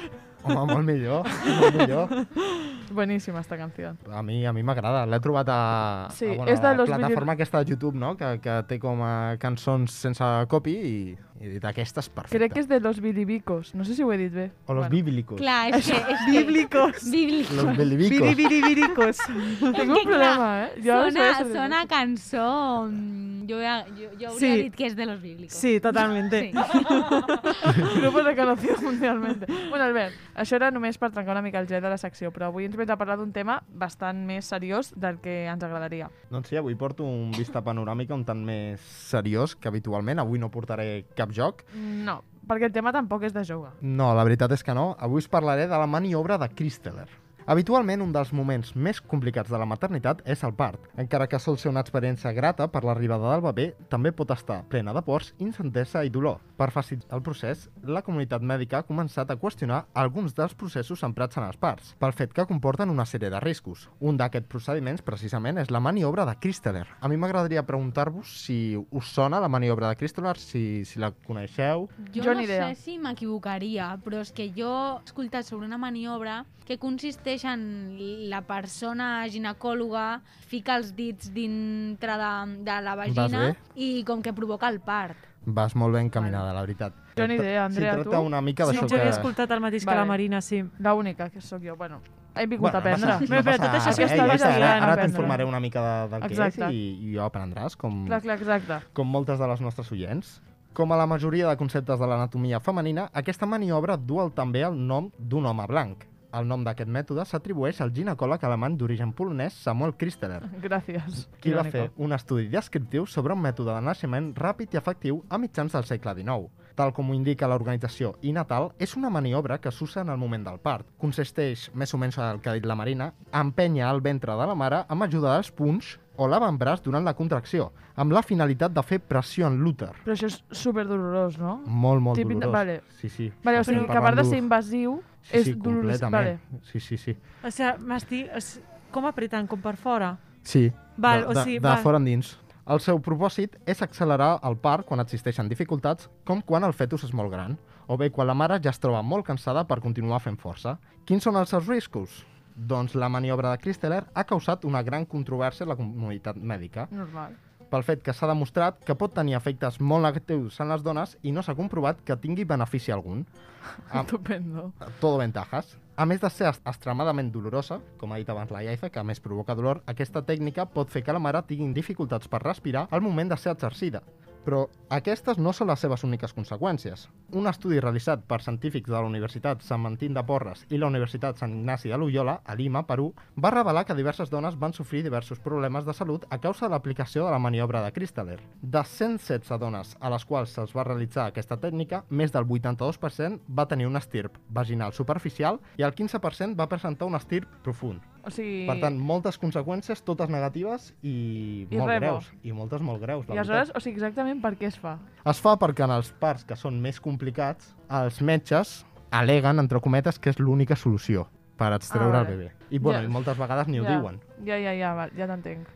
Home, molt millor, molt millor. Bueníssima esta canció. A mi a mi m'agrada, l'he trobat a, Sí, a, bueno, és de a la plataforma vídeos- aquesta de YouTube, no? que, que té com a cançons sense copy i, i he dit aquesta és perfecta. Crec que és de los bilibicos, no sé si ho he dit bé. O los bíblicos. Clar, és que... És que... Bíblicos. Bíblicos. Los bilibicos. Biribiribiricos. Tinc que, un problema, eh? Jo no Sona, sé si- sona cançó... mm, Jo, jo, jo hauria Sí. dit que és de los bíblicos. Sí, totalmente. Sí. Grupo reconocido mundialmente. Bueno, Albert, això era només per trencar una mica el gel de la secció, però avui ens vens a parlar d'un tema bastant més seriós del que ens agradaria. Doncs sí, avui porto un vista panoràmica un tant més seriós que habitualment. Avui no portaré cap joc. No, perquè el tema tampoc és de joc. No, la veritat és que no. Avui us parlaré de la maniobra de Christeller. Habitualment, un dels moments més complicats de la maternitat és el part. Encara que sol ser una experiència grata per l'arribada del bebè, també pot estar plena de pors, incendesa i dolor. Per facilitar el procés, la comunitat mèdica ha començat a qüestionar alguns dels processos emprats en els parts, pel fet que comporten una sèrie de riscos. Un d'aquests procediments, precisament, és la maniobra de Christeler. A mi m'agradaria preguntar-vos si us sona la maniobra de Christeler, si, si la coneixeu. Jo, no sé si m'equivocaria, però és que jo he escoltat sobre una maniobra que consisteix en la persona ginecòloga fica els dits dintre de, de la vagina i com que provoca el part. Vas molt ben encaminada, la veritat. Jo ni idea, Andrea, tu? una mica Sí, d'això jo que... he escoltat el mateix que Vale. la Marina, sí. L'única que sóc jo, bueno. He vingut Bueno, a aprendre. no passa- M'he fet tot passa això que res, estava ja està. estudiant. Ara t'informaré una mica de, del que Exacte. és i, i ho aprendràs, com, Clar, clar, exacte. com moltes de les nostres oients. Com a la majoria de conceptes de l'anatomia femenina, aquesta maniobra du el, també el nom d'un home blanc. El nom d'aquest mètode s'atribueix al ginecòleg alemany d'origen polonès Samuel Christeler, Gràcies. qui va Irònico. fer un estudi descriptiu sobre un mètode de naixement ràpid i efectiu a mitjans del segle XIX. Tal com ho indica l'organització Inatal, és una maniobra que s'usa en el moment del part. Consisteix, més o menys el que ha dit la Marina, a empènyer el ventre de la mare amb ajuda dels punys o l'avantbraç durant la contracció, amb la finalitat de fer pressió en l'úter. Però això és super dolorós, no? Molt, molt Típic de- dolorós. vale. Sí, sí. Vale, o sigui, que a part de ser invasiu, Sí, és sí, dolorós. Vale. Sí, sí, sí. O sigui, m'estic... es- Com apreten? Com per fora? Sí, Val, de, o de, sigui, de val. fora endins. El seu propòsit és accelerar el part quan existeixen dificultats, com quan el fetus és molt gran, o bé quan la mare ja es troba molt cansada per continuar fent força. Quins són els seus riscos? Doncs la maniobra de Christeler ha causat una gran controvèrsia a la comunitat mèdica, Normal. Pel fet que s'ha demostrat que pot tenir efectes molt negatius en les dones i no s'ha comprovat que tingui benefici algun. Estupendo. todo ventajas. A més de ser extremadament dolorosa, com ha dit abans la Iaifa, que a més provoca dolor, aquesta tècnica pot fer que la mare tingui dificultats per respirar al moment de ser exercida. Però aquestes no són les seves úniques conseqüències. Un estudi realitzat per científics de la Universitat Sant Martín de Porres i la Universitat Sant Ignasi de Loyola, a Lima, Perú, va revelar que diverses dones van sofrir diversos problemes de salut a causa de l'aplicació de la maniobra de Christeler. De 116 dones a les quals se'ls va realitzar aquesta tècnica, més del 82% va tenir un estirp vaginal superficial i el 15% va presentar un estirp profund. O sigui... Per tant, moltes conseqüències, totes negatives i, I molt res bo. greus. I moltes molt greus, I aleshores, o sigui, exactament per què es fa? es fa perquè en els parts que són més complicats, els metges aleguen, entre cometes, que és l'única solució per extreure Ah, el bebè. I, bueno, Ja. i moltes vegades ni ho ja. diuen, Ja, ja, ja, val, ja t'entenc.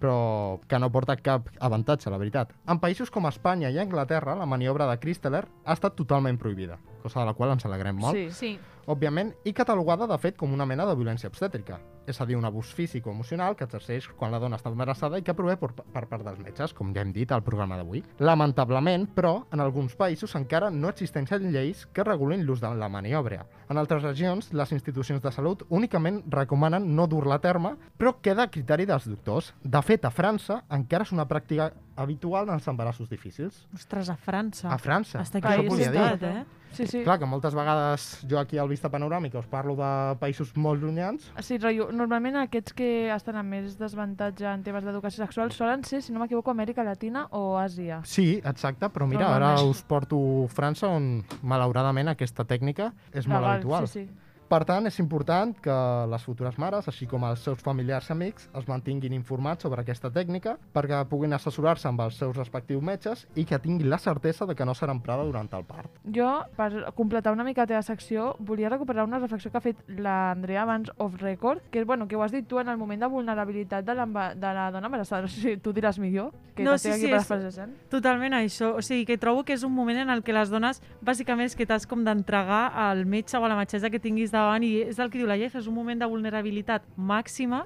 però que no porta cap avantatge, la veritat. En països com Espanya i Anglaterra, la maniobra de Christeler ha estat totalment prohibida, cosa de la qual ens alegrem molt. Sí. Sí. òbviament, i catalogada, de fet, com una mena de violència obstètrica, és a dir, un abús físic o emocional que exerceix quan la dona està embarassada i que prové per, per part dels metges, com ja hem dit al programa d'avui. Lamentablement, però, en alguns països encara no existeixen lleis que regulin l'ús de la maniobra. En altres regions, les institucions de salut únicament recomanen no dur-la a terme, però queda a criteri dels doctors. De fet, a França encara és una pràctica habitual en els embarassos difícils. Ostres, a França. A França. Està aquí volia costat, dir. eh? Sí, sí. Clar, que moltes vegades jo aquí al Vista Panoràmica us parlo de països molt llunyans. Sí, rotllo, normalment aquests que estan amb més desavantatge en temes d'educació sexual solen ser, si no m'equivoco, Amèrica Latina o Àsia. Sí, exacte, però mira, ara us porto França on malauradament aquesta tècnica és molt Legal, habitual. Sí, sí. Per tant, és important que les futures mares, així com els seus familiars i amics, es mantinguin informats sobre aquesta tècnica perquè puguin assessorar-se amb els seus respectius metges i que tinguin la certesa de que no serà emprada durant el part. Jo, per completar una mica la teva secció, volia recuperar una reflexió que ha fet l'Andrea abans off record, que és, bueno, que ho has dit tu en el moment de vulnerabilitat de, l'emba- de la dona embarassada. No sé si tu diràs millor, que No, sí, sí, aquí és- parafrasejant. Totalment això. O sigui, que trobo que és un moment en el que les dones, bàsicament, és que t'has com d'entregar al metge o a la metgessa que tinguis davant i és el que diu la Llef, és un moment de vulnerabilitat màxima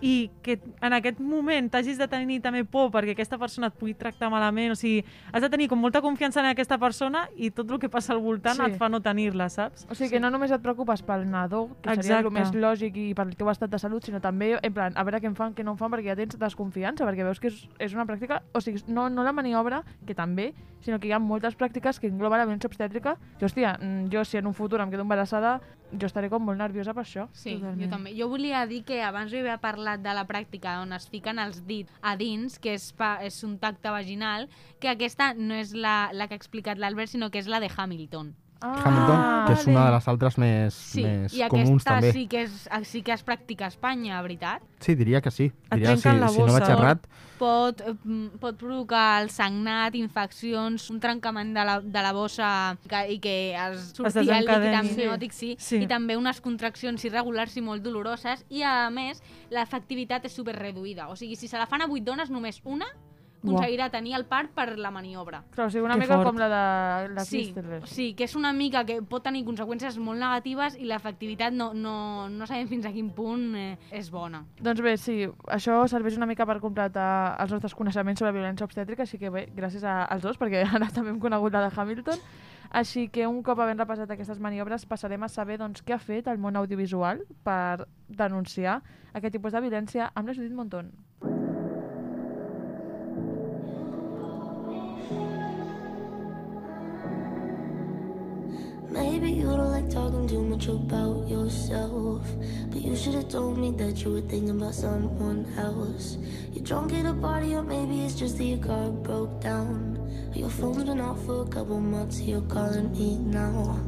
i que en aquest moment t'hagis de tenir també por perquè aquesta persona et pugui tractar malament, o sigui, has de tenir com molta confiança en aquesta persona i tot el que passa al voltant Sí. et fa no tenir-la, saps? O sigui, que no només et preocupes pel nadó, que seria el Exacte. més lògic i pel teu estat de salut, sinó també, en plan, a veure què en fan, què no en fan, perquè ja tens desconfiança, perquè veus que és, és una pràctica... O sigui, no, no la maniobra, que també, sinó que hi ha moltes pràctiques que engloben la violència obstètrica. I, hòstia, mm, jo si en un futur em quedo embarassada, jo estaré com molt nerviosa per això. Sí, Totalment. jo també. Jo volia dir que abans jo havia parlat de la pràctica on es fiquen els dits a dins, que és, pa, és un tacte vaginal, que aquesta no és la, la que ha explicat l'Albert, sinó que és la de Hamilton. Ah, Hamilton, que és una de les altres més, Sí, més i comuns també. sí que, és, sí que es practica a Espanya, veritat? Sí, diria que sí. Et Diria, si, la si no vaig bossa. errat, Pot, mm, pot provocar el sagnat, infeccions, un trencament de la, de la bossa que, i que es surti el líquid amniòtic, sí. Sí. i també unes contraccions irregulars i molt doloroses, i a més, l'efectivitat és super reduïda. O sigui, si se la fan a 8 dones, només una aconseguirà tenir el part per la maniobra. Clar, o sigui, una Que mica fort. com la de la Sí, sí, que és una mica que pot tenir conseqüències molt negatives i l'efectivitat no, no, no sabem fins a quin punt eh, és bona. Doncs bé, sí, això serveix una mica per completar els nostres coneixements sobre violència obstètrica, així que bé, gràcies a, als dos, perquè ara també hem conegut la de Hamilton. Així que un cop havent repassat aquestes maniobres passarem a saber doncs, què ha fet el món audiovisual per denunciar aquest tipus de violència amb la Judit Monton. Maybe you don't like talking too much about yourself. But you should have told me that you were thinking about someone else. You're drunk at a party, or maybe it's just that your car broke down. Your phone's been off for a couple months, you're calling me now.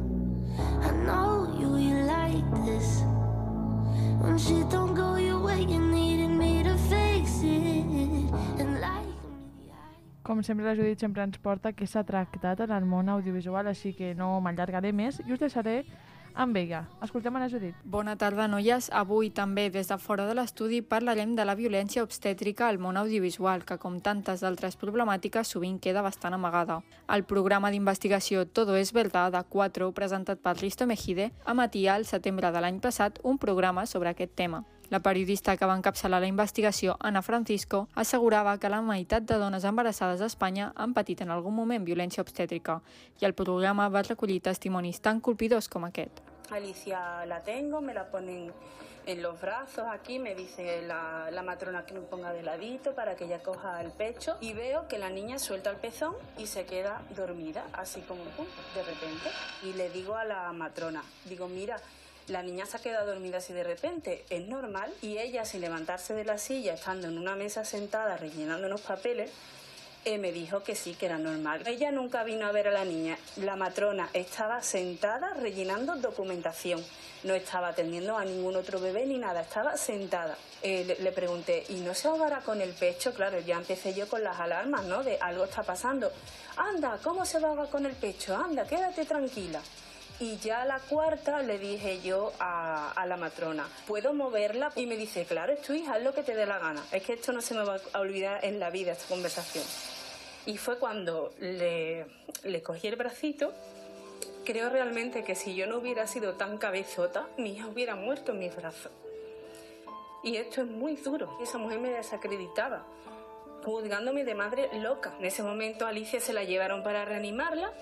I know you, you like this. When shit don't go your way, you needed me to fix it. Com sempre, la Judit sempre ens porta què s'ha tractat en el món audiovisual, així que no m'allargaré més i us deixaré amb ella. Escoltem a la Judit. Bona tarda, noies. Avui també, des de fora de l'estudi, parlarem de la violència obstètrica al món audiovisual, que, com tantes altres problemàtiques, sovint queda bastant amagada. El programa d'investigació Todo es Verdad, de 4, presentat per Risto Mejide, emetia al setembre de l'any passat un programa sobre aquest tema. La periodista que va encapçalar la investigació, Ana Francisco, assegurava que la meitat de dones embarassades a Espanya han patit en algun moment violència obstètrica i el programa va recollir testimonis tan colpidors com aquest. Alicia la tengo, me la ponen en los brazos aquí, me dice la, matrona que me ponga de ladito para que ella coja el pecho y veo que la niña suelta el pezón y se queda dormida, así como pum, de repente. Y le digo a la matrona, digo, mira, la niña se ha quedado dormida así de repente, es normal. Y ella, sin levantarse de la silla, estando en una mesa sentada rellenando unos papeles, eh, me dijo que sí, que era normal. Ella nunca vino a ver a la niña. La matrona estaba sentada rellenando documentación. No estaba atendiendo a ningún otro bebé ni nada, estaba sentada. Eh, le, le pregunté, ¿y no se ahogará con el pecho? Claro, ya empecé yo con las alarmas, ¿no? De algo está pasando. Anda, ¿cómo se va a con el pecho? Anda, quédate tranquila. Y ya la cuarta le dije yo a, a la matrona, ¿puedo moverla? Y me dice, claro, es tu hija, haz lo que te dé la gana. Es que esto no se me va a olvidar en la vida, esta conversación. Y fue cuando le, le cogí el bracito. Creo realmente que si yo no hubiera sido tan cabezota, mi hija hubiera muerto en mis brazos. Y esto es muy duro. Esa mujer me desacreditaba, juzgándome de madre loca. En ese momento a Alicia se la llevaron para reanimarla,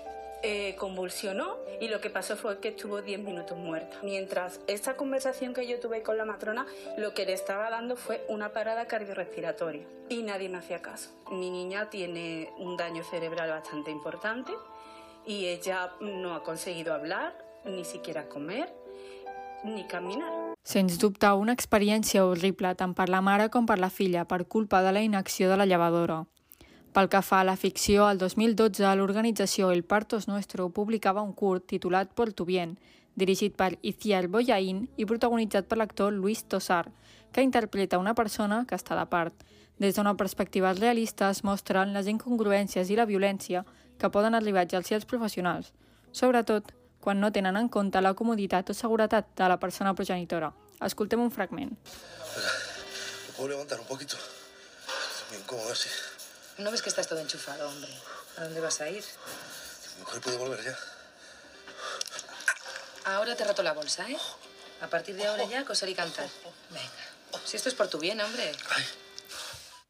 eh, convulsionó y lo que pasó fue que estuvo 10 minutos muerta. Mientras esta conversación que yo tuve con la matrona, lo que le estaba dando fue una parada cardiorrespiratoria y nadie me hacía caso. Mi niña tiene un daño cerebral bastante importante y ella no ha conseguido hablar, ni siquiera comer, ni caminar. Sens dubte, una experiència horrible tant per la mare com per la filla per culpa de la inacció de la llevadora. Pel que fa a la ficció, el 2012 l'organització El Partos Nuestro publicava un curt titulat Por tu bien, dirigit per Iciar Boyain i protagonitzat per l'actor Luis Tosar, que interpreta una persona que està de part. Des d'una perspectiva realista es mostren les incongruències i la violència que poden arribar a exercir els professionals, sobretot quan no tenen en compte la comoditat o seguretat de la persona progenitora. Escoltem un fragment. ¿Me puedo levantar un poquito? Estoy muy incómodo así. ¿No ves que estás todo enchufado, hombre? ¿A dónde vas a ir? Mi mujer puede volver ya. Ahora te roto la bolsa, ¿eh? A partir de ahora ya coser y cantar. Venga. Si esto es por tu bien, hombre.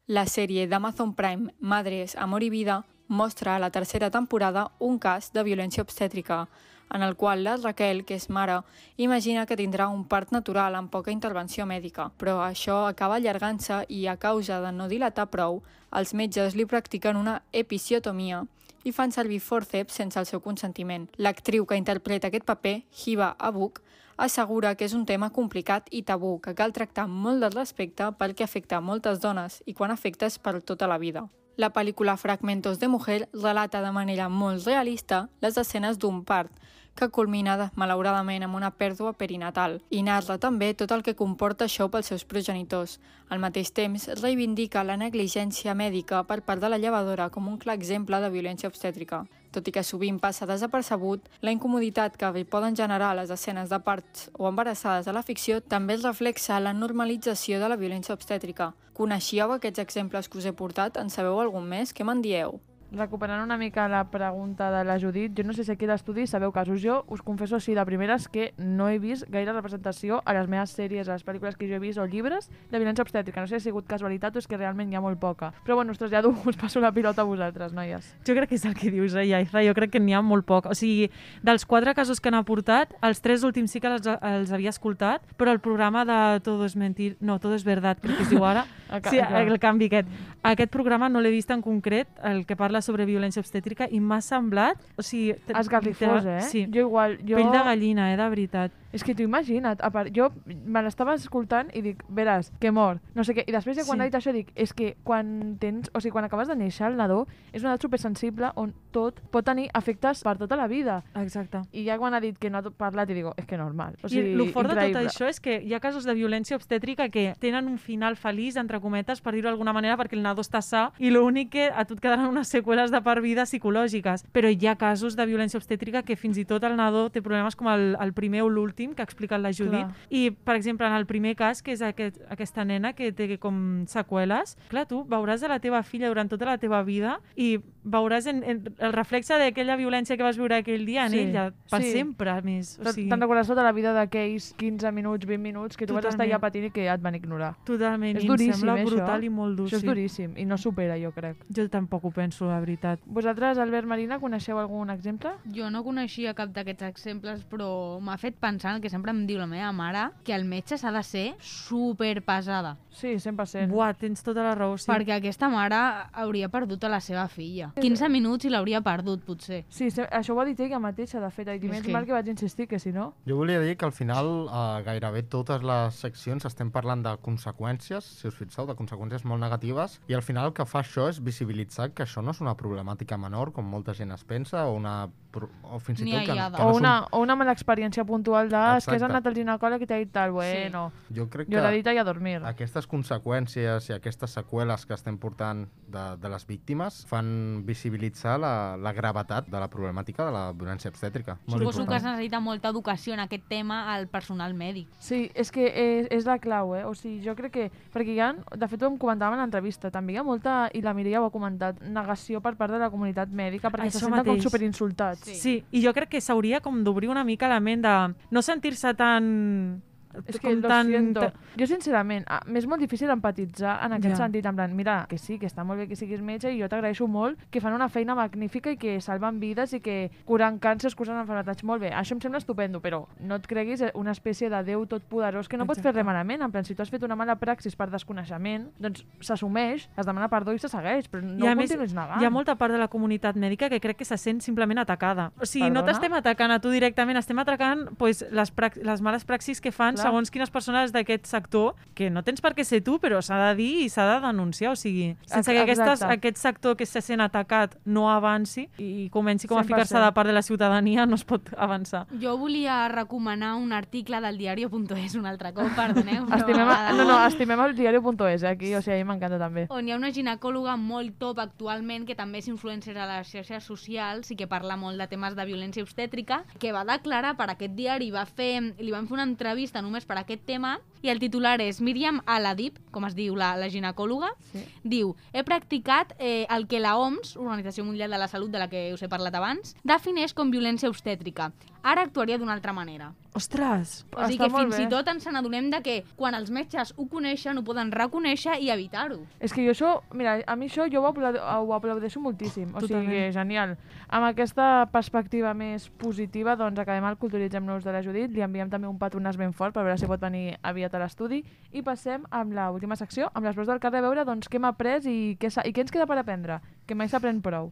La sèrie d'Amazon Prime Madres, Amor i Vida mostra a la tercera temporada un cas de violència obstètrica, en el qual la Raquel, que és mare, imagina que tindrà un part natural amb poca intervenció mèdica, però això acaba allargant-se i a causa de no dilatar prou, els metges li practiquen una episiotomia i fan servir fòrceps sense el seu consentiment. L'actriu que interpreta aquest paper, Hiba Abuk, assegura que és un tema complicat i tabú que cal tractar molt de respecte perquè afecta a moltes dones i quan afecta és per tota la vida. La pel·lícula Fragmentos de Mujer relata de manera molt realista les escenes d'un part, que culmina, malauradament, amb una pèrdua perinatal i narra també tot el que comporta això pels seus progenitors. Al mateix temps, reivindica la negligència mèdica per part de la llevadora com un clar exemple de violència obstètrica. Tot i que sovint passa desapercebut, la incomoditat que hi poden generar les escenes de parts o embarassades a la ficció també es reflexa la normalització de la violència obstètrica. Coneixíeu aquests exemples que us he portat? En sabeu algun més? Què me'n dieu? Recuperant una mica la pregunta de la Judit, jo no sé si aquí a l'estudi sabeu casos. Jo us confesso així de primeres que no he vist gaire representació a les meves sèries, a les pel·lícules que jo he vist o llibres de violència obstètrica. No sé si ha sigut casualitat o és que realment hi ha molt poca. Però bueno, us trasllado, us passo la pilota a vosaltres, noies. Jo crec que és el que dius, eh, Yaiza? Jo crec que n'hi ha molt poc. O sigui, dels quatre casos que han aportat, els tres últims sí que els, els havia escoltat, però el programa de Todo es mentir... No, Todo es verdad, crec que es diu ara. sí, el canvi aquest. Aquest programa no l'he vist en concret, el que parla sobre violència obstètrica, i m'ha semblat... O sigui, Esgarrifós, eh? Sí. Jo igual... Jo... Pell de gallina, eh, de veritat. És que t'ho imagina't, a part, jo me l'estava escoltant i dic, veràs, que mor, no sé què, i després ja quan Sí. ha dit això dic, és que quan tens, o sigui, quan acabes de néixer el nadó, és una edat supersensible on tot pot tenir efectes per tota la vida. Exacte. I ja quan ha dit que no ha parlat, i digo, és que normal. O I sigui, el fort de tot això és que hi ha casos de violència obstètrica que tenen un final feliç, entre cometes, per dir-ho d'alguna manera, perquè el nadó està sa i l'únic que a tu et quedaran unes seqüeles de per vida psicològiques. Però hi ha casos de violència obstètrica que fins i tot el nadó té problemes com el, el primer o l'últim que ha explicat la Judit. Clar. I, per exemple, en el primer cas, que és aquest, aquesta nena que té com seqüeles, clar, tu veuràs a la teva filla durant tota la teva vida i veuràs en, en el reflexe d'aquella violència que vas viure aquell dia en Sí, ella, per sí. sempre, a més. O sigui, te'n recordes tota la vida d'aquells 15 minuts, 20 minuts que tu vas estar Totalment. ja patint i que ja et van ignorar. Totalment, És i em duríssim, sembla eh, brutal això. i molt dur, Això és duríssim i no supera, jo crec. Jo tampoc ho penso, la veritat. Vosaltres, Albert Marina, coneixeu algun exemple? Jo no coneixia cap d'aquests exemples, però m'ha fet pensar el que sempre em diu la meva mare, que el metge s'ha de ser super pesada. Sí, 100%. Buah, tens tota la raó, sí. Perquè aquesta mare hauria perdut a la seva filla. 15 minuts i l'hauria perdut, potser. Sí, això ho ha dit ella mateixa, de fet. I És més que- mal que vaig insistir, que si no... Jo volia dir que al final eh, gairebé totes les seccions estem parlant de conseqüències, si us fixeu, de conseqüències molt negatives, i al final el que fa això és visibilitzar que això no és una problemàtica menor, com molta gent es pensa, o una pro- o fins i tot que, que o, no una, o una mala experiència puntual de "Ah, és que has Exacte. anat al ginecòleg i t'ha dit tal, bueno, un... Jo crec jo l'he que dit a dormir. aquestes conseqüències i aquestes seqüeles que estem portant de, de les víctimes fan visibilitzar la, la gravetat de la problemàtica de la violència obstètrica. Molt Suposo que es important. necessita molta educació en aquest tema al personal mèdic. Sí, és que és, és la clau, eh? O sigui, jo crec que... Perquè hi ha, de fet ho em comentàvem en l'entrevista, també hi ha molta, i la Mireia ho ha comentat, negació per part de la comunitat mèdica perquè se Això senten com superinsultats. Sí. sí, i jo crec que s'hauria com d'obrir una mica la ment de no sentir-se tan... És que lo tan, siento. Jo, sincerament, m'és molt difícil empatitzar en aquest Ja. sentit, en plan, mira, que sí, que està molt bé que siguis metge i jo t'agraeixo molt que fan una feina magnífica i que salven vides i que curen càncers, curen enfermetats, molt bé, això em sembla estupendo, però no et creguis una espècie de Déu totpoderós que no pot fer res malament, en plan, si tu has fet una mala praxis per desconeixement, doncs s'assumeix, es demana perdó i se segueix, però no I ho més, continuïs negant. hi ha molta part de la comunitat mèdica que crec que se sent simplement atacada. O sigui, no Perdona? t'estem atacant a tu directament, estem atacant pues, les, les males praxis que fan. Segons quines persones d'aquest sector, que no tens per què ser tu, però s'ha de dir i s'ha de denunciar. O sigui, sense que aquestes, aquest sector que se sent atacat no avanci i comenci com a 100%. ficar-se de part de la ciutadania, no es pot avançar. Jo volia recomanar un article del diario.es un altre cop, perdoneu. Estimem, no, no, estimem el diario.es, eh, aquí, o sigui, a mi m'encanta també. on hi ha una ginecòloga molt top actualment, que també és influencer a les xarxes socials i que parla molt de temes de violència obstètrica, que va declarar per aquest diari, va fer, li van fer una entrevista només per aquest tema, i el titular és Míriam Aladip, com es diu la, la ginecòloga, Sí. diu He practicat eh, el que la OMS, Organització Mundial de la Salut, de la que us he parlat abans, defineix com violència obstètrica. Ara actuaria d'una altra manera. Ostres! O sigui Està que molt fins bé. i tot ens n'adonem de que quan els metges ho coneixen, ho poden reconèixer i evitar-ho. És que jo això, mira, a mi això jo ho, aplau ho aplaudeixo moltíssim. O sigui, Totalment. genial. Amb aquesta perspectiva més positiva, doncs acabem el Culturitzem-nos de la Judit, li enviem també un patronàs ben fort per veure si pot venir aviat a l'estudi i passem amb la última secció, amb les veus del carrer, a veure doncs, què hem après i què, i què ens queda per aprendre, que mai s'aprèn prou.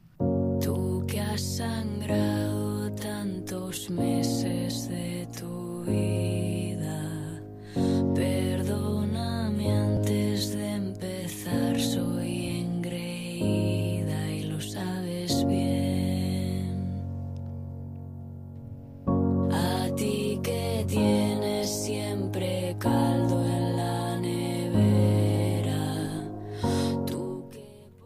Tú que has sangrado tantos meses de tu vida, perdóname antes de empezar, soy engreída y lo sabes bien caldo en la nevera. Tu que...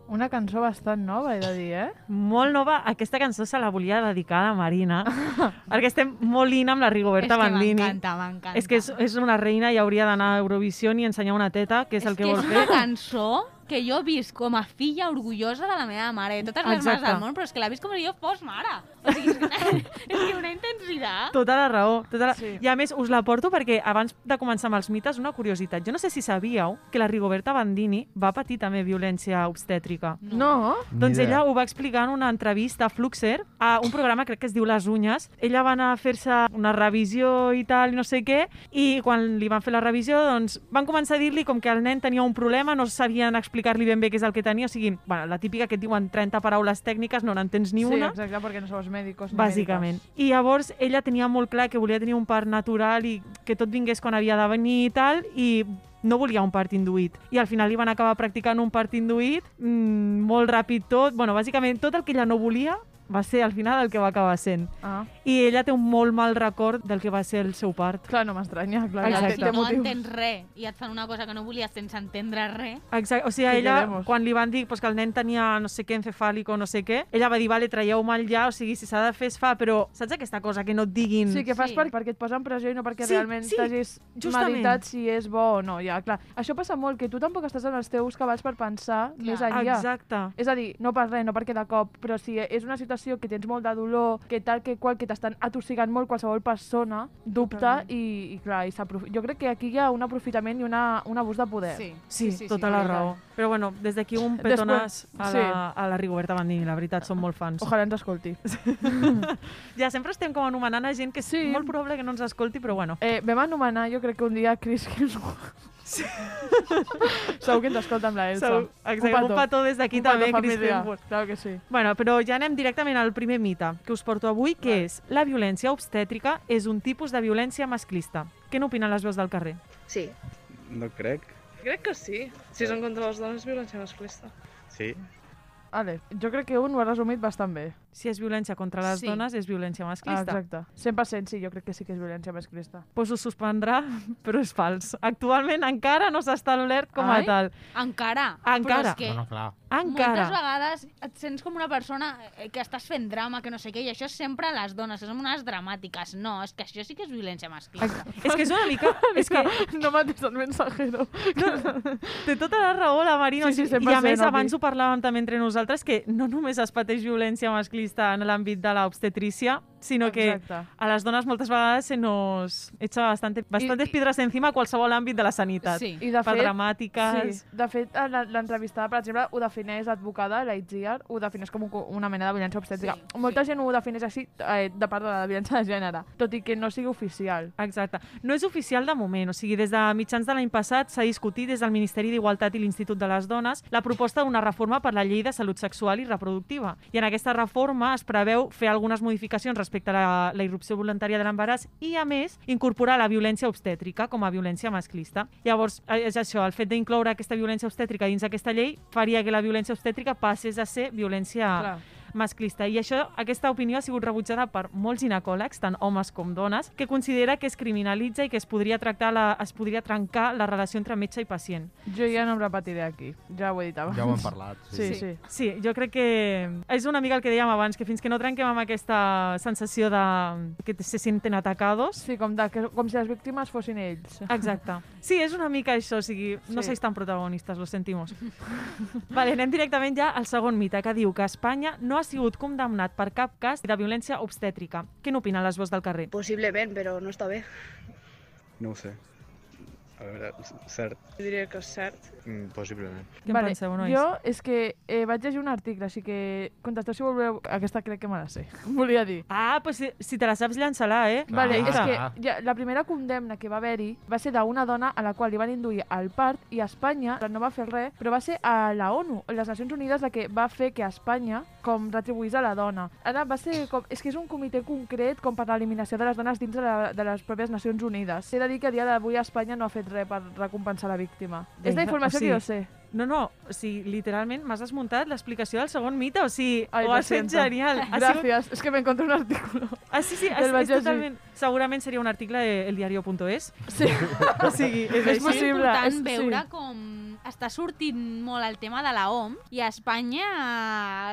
Una cançó bastant nova, he de dir, eh? Molt nova. Aquesta cançó se la volia dedicar a la Marina, perquè estem molt lina amb la Rigoberta Bandini. És que m'encanta, m'encanta. És que és, és una reina i hauria d'anar a Eurovisió i ensenyar una teta, que és, és el que, que vol fer. És una cançó que jo visc com a filla orgullosa de la meva mare, de totes les Exacte. mares del món, però és que la vist com si jo fos mare. O sigui, és, que, és que una intensitat. Tota la raó. Tota la... Sí. I a més, us la porto perquè abans de començar amb els mites, una curiositat. Jo no sé si sabíeu que la Rigoberta Bandini va patir també violència obstètrica. No? Doncs Ni idea. ella ho va explicar en una entrevista a Fluxer, a un programa crec que es diu Les Unyes. Ella va anar a fer-se una revisió i tal, i no sé què, i quan li van fer la revisió, doncs van començar a dir-li com que el nen tenia un problema, no sabien explicar-li ben bé què és el que tenia, o sigui, bueno, la típica que et diuen 30 paraules tècniques, no n'entens ni sí, una. exacte, perquè no sou mèdicos. ni Bàsicament. I llavors ella tenia molt clar que volia tenir un part natural i que tot vingués quan havia de venir i tal, i no volia un part induït. I al final li van acabar practicant un part induït, mmm, molt ràpid tot, bueno, bàsicament tot el que ella no volia va ser al final el que va acabar sent. Ah. I ella té un molt mal record del que va ser el seu part. Clar, no m'estranya, clar. Exacte. té no entens res i et fan una cosa que no volies sense entendre res. Exacte. O sigui, Sí, ella, quan li van dir pues, que el nen tenia no sé què encefàlico, no sé què, ella va dir, vale, traieu-me'l ja, o sigui, si s'ha de fer, es fa, però saps aquesta cosa que no et diguin... Sí, que fas Sí. per, perquè et posen pressió i no perquè Sí, realment sí, t'hagis meditat si és bo o no. Ja, clar. Això passa molt, que tu tampoc estàs en els teus cabals per pensar més enllà. Exacte. És a dir, no per res, no perquè de cop, però si és una situació que tens molt de dolor, que tal que qual, que t'estan atossigant molt qualsevol persona, dubta i, i clar, i jo crec que aquí hi ha un aprofitament i una, un abús de poder. Sí, Sí, sí, tota la raó. Però bueno, des d'aquí un Després- petonàs a, sí. la, a la Rigoberta Bandini, la veritat, som molt fans. Ojalà ens escolti. Ja sempre estem com anomenant a gent que és Sí. molt probable que no ens escolti, però bueno. Eh, vam anomenar, jo crec que un dia, Chris Hemsworth. Sí. Segur que ens escolta amb la Elsa. Segur. Exacte, un petó des d'aquí Un petó també, Chris familiar. Hemsworth. Claro que sí. Bueno, però ja anem directament al primer mite que us porto avui, que és la violència obstètrica és un tipus de violència masclista. Què n'opinen les veus del carrer? Sí. No crec. Crec que sí. Si és en contra de les dones, violència masclista. Sí. Vale, jo crec que un ho ha resumit bastant bé. Si és violència contra les Sí. dones, és violència Ah, masclista. exacte. 100% sí, jo crec que sí que és violència masclista. Pues us suspendrà, però és fals. Actualment encara no s'ha establert com a Ai? tal. Encara. Encara. Però és que Bueno, clar. Encara. moltes vegades et sents com una persona eh, que estàs fent drama, que no sé què, i això és sempre a les dones, que som unes dramàtiques. No, és que això sí que és violència masclista. És que és una mica... és que No mates el mensajero. té tota la raó la Marina. Sí, sí, I a 100%, més, abans ho parlàvem també entre nosaltres, que no només es pateix violència masclista en l'àmbit de l'obstetrícia, sino que Exacte. a les dones moltes vegades se nos echa bastante, bastantes I- piedras encima a qualsevol àmbit de la sanitat. Sí. I de per fet, dramàtiques... Sí, de fet, a la- l'entrevistada, per exemple, ho defineix advocada, la Itziar, ho defineix com un, una mena de violència obstètrica. Sí, Molta gent ho defineix així, eh, de part de la violència de gènere, tot i que no sigui oficial. Exacte. No és oficial de moment, o sigui, des de mitjans de l'any passat s'ha discutit des del Ministeri d'Igualtat i l'Institut de les Dones la proposta d'una reforma per la llei de salut sexual i reproductiva. I en aquesta reforma es preveu fer algunes modificacions respecte a la, la irrupció voluntària de l'embaràs i, a més, incorporar la violència obstètrica com a violència masclista. Llavors, eh, és això, el fet d'incloure aquesta violència obstètrica dins aquesta llei faria que la violència obstètrica passés a ser violència Clar. Masclista. I això, aquesta opinió ha sigut rebutjada per molts ginecòlegs, tant homes com dones, que considera que es criminalitza i que es podria, tractar la, es podria trencar la relació entre metge i pacient. Jo ja no em repetiré aquí, ja ho he dit abans. Ja ho hem parlat, Sí, sí. sí. Sí, jo crec que és una mica el que dèiem abans, que fins que no trenquem amb aquesta sensació de que se sienten atacados... Sí, com, de, que, com si les víctimes fossin ells. Exacte. Sí, és una mica això, o sigui, no Sí. sois tan protagonistes, lo sentimos. vale, anem directament ja al segon mite, que diu que Espanya no ha sigut condemnat per cap cas de violència obstètrica. Què n'opinen les veus del carrer? Possiblement, però no està bé. No ho sé. A veure, cert. Jo diria que és cert. Mm, possiblement. Què en penseu, nois? Jo és que eh, vaig llegir un article, així que contesteu si voleu. Aquesta crec que me la sé, volia dir. Ah, pues si, si te la saps, llança-la, eh? Vale, és Vinga. que ja, la primera condemna que va haver-hi va ser d'una dona a la qual li van induir al part i a Espanya no va fer res, però va ser a la ONU, a les Nacions Unides, la que va fer que a Espanya com retribuís a la dona. Ara va ser com... És que és un comitè concret com per l'eliminació de les dones dins de, la, de les pròpies Nacions Unides. He de dir que a dia d'avui Espanya no ha fet res per recompensar la víctima. és la informació que jo sé. No, no, o sigui, literalment m'has desmuntat l'explicació del segon mite, o sigui, Ai, ho has fet genial. Gràcies, és que me encontré un artículo. Ah, sí, sí, és, és totalment... Segurament seria un article de eldiario.es. Sí. o sigui, és, És així. És possible, important és- sí. veure com està sortint molt el tema de la OMS i a Espanya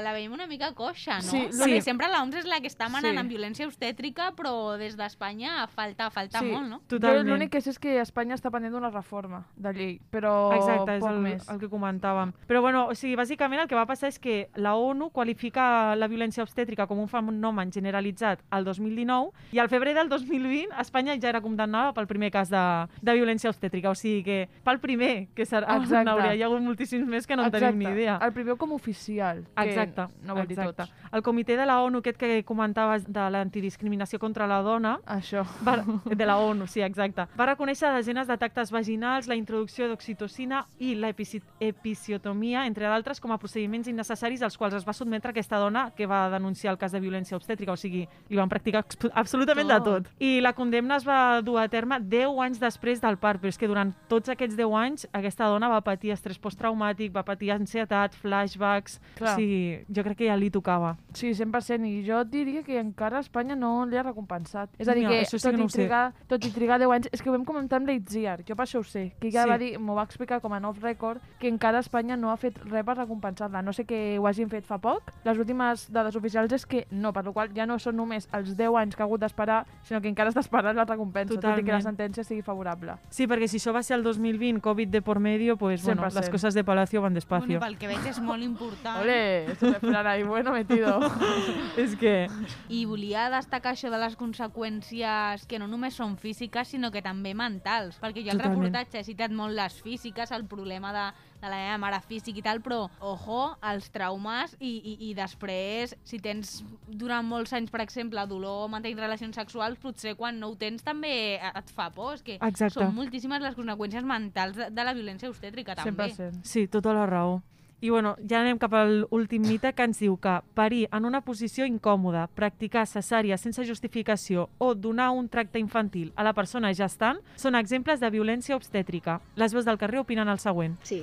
la veiem una mica coixa, no? Sí, Perquè sí. sempre la OMS és la que està manant Sí. en violència obstètrica, però des d'Espanya falta, falta molt, no? Jo l'únic que sé és que Espanya està pendent d'una reforma de llei, però Exacte, és el, més. el que comentàvem. Però bueno, o sigui, bàsicament el que va passar és que la ONU qualifica la violència obstètrica com un fenomen generalitzat al 2019 i al febrer del 2020 Espanya ja era condemnada pel primer cas de, de violència obstètrica. O sigui que pel primer, que serà, Exacte. N'hauria hi ha hagut moltíssims més que no en tenim ni Exacte. idea. El primer com oficial, que Exacte, no vol dir exacte. tots. El comitè de la ONU, aquest que comentaves de l'antidiscriminació contra la dona... Això. Va, de la ONU, sí, exacte. Va reconèixer desenes de tactes vaginals, la introducció d'oxitocina i l'episiotomia, entre d'altres, com a procediments innecessaris als quals es va sotmetre aquesta dona que va denunciar el cas de violència obstètrica. O sigui, li van practicar absolutament de Tot. tot. I la condemna es va dur a terme 10 anys després del part, però és que durant tots aquests 10 anys aquesta dona va patir estrès postraumàtic, va patir ansietat, flashbacks... Clar. Sigui, jo crec que ja li tocava. Sí, 100%, i jo et diria que encara a Espanya no li ha recompensat. És a dir, No, que, sí tot, que no i trigar, tot i trigar 10 anys, és que ho vam comentar amb l'Itziar, jo per això ho sé, que ja Sí. va dir, m'ho va explicar com a off record, que encara Espanya no ha fet res per recompensar-la. No sé que ho hagin fet fa poc, les últimes dades oficials és que no, per la qual ja no són només els 10 anys que ha hagut d'esperar, sinó que encara està esperant la recompensa, tot i que la Totalment. sentència sigui favorable. Sí, perquè si això va ser el 2020, Covid de por medio, pues bueno, 100%. las cosas de Palacio van despacio. Bueno, pel que veig és molt important. Ole, se me ahí, bueno metido. és que... I volia destacar això de les conseqüències que no només són físiques, sinó que també mentals. Perquè jo Totalment. reportatge he citat molt les físiques, el problema de, de la meva mare físic i tal, però, ojo, els traumes i, i, i després, si tens durant molts anys, per exemple, dolor mantenir relacions sexuals, potser quan no ho tens també et fa por. És que Exacte. són moltíssimes les conseqüències mentals de, de la violència obstètrica, també. Sí, tota la raó. I bueno, ja anem cap a l'últim mite que ens diu que parir en una posició incòmoda, practicar cesària sense justificació o donar un tracte infantil a la persona gestant són exemples de violència obstètrica. Les veus del carrer opinen el següent. Sí.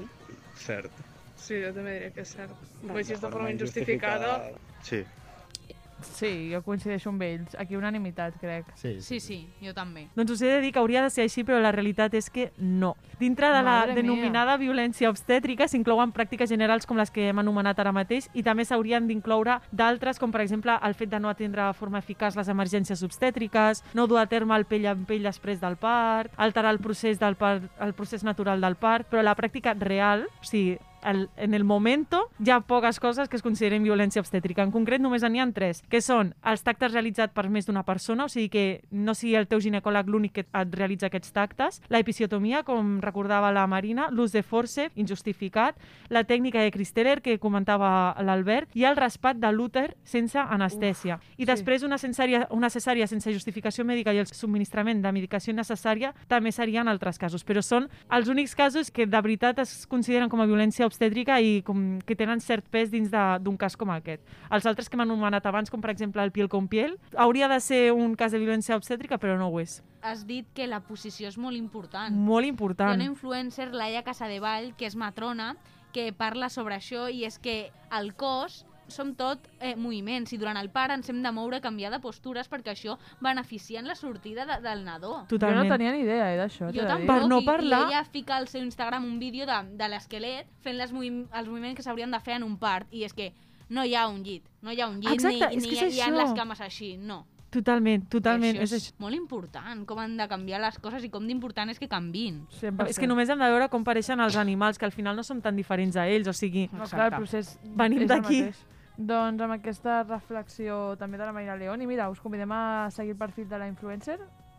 Cert. Sí, jo també diria que és cert. Va, Vull dir, és de forma injustificada. Sí. Sí, jo coincideixo amb ells. Aquí unanimitat, crec. Sí, Sí, sí, jo també. Doncs us he de dir que hauria de ser així, però la realitat és que no. Dintre de la Madre mia. denominada violència obstètrica s'inclouen pràctiques generals com les que hem anomenat ara mateix i també s'haurien d'incloure d'altres, com per exemple el fet de no atendre de forma eficaç les emergències obstètriques, no dur a terme el pell en pell després del part, alterar el procés, del part, el procés natural del part, però la pràctica real, o sigui, el, en el momento hi ha poques coses que es consideren violència obstètrica. En concret, només n'hi ha tres, que són els tactes realitzats per més d'una persona, o sigui que no sigui el teu ginecòleg l'únic que et realitza aquests tactes, la episiotomia, com recordava la Marina, l'ús de force, injustificat, la tècnica de Cristeller, que comentava l'Albert, i el raspat de l'úter sense anestèsia. I sí. després una, cesària, una cesària sense justificació mèdica i el subministrament de medicació necessària també serien altres casos, però són els únics casos que de veritat es consideren com a violència obstètrica i com que tenen cert pes dins de- d'un cas com aquest. Els altres que m'han anomenat abans, com per exemple el piel con piel, hauria de ser un cas de violència obstètrica, però no ho és. Has dit que la posició és molt important. Molt Hi ha important. una influencer, Laia Casadevall, que és matrona, que parla sobre això i és que el cos som tot eh, moviments i durant el part ens hem de moure, canviar de postures perquè això beneficia en la sortida de, del nadó. Jo Totalment. no tenia ni idea eh, d'això. Jo tampoc, Per no i, parlar- i ella fica al seu Instagram un vídeo de, de l'esquelet fent les movim els moviments que s'haurien de fer en un part i és que no hi ha un llit, no hi ha un llit Exacte, ni, és ni és hi ha les cames així, no. Totalment, totalment. I És això això. és molt important, com han de canviar les coses i com d'important és que canvin. És que només hem de veure com pareixen els animals, que al final no som tan diferents a ells, o sigui... No, clar, el procés Venim és d'aquí. Doncs amb aquesta reflexió també de la Marina León, i mira, us convidem a seguir el perfil de la influencer,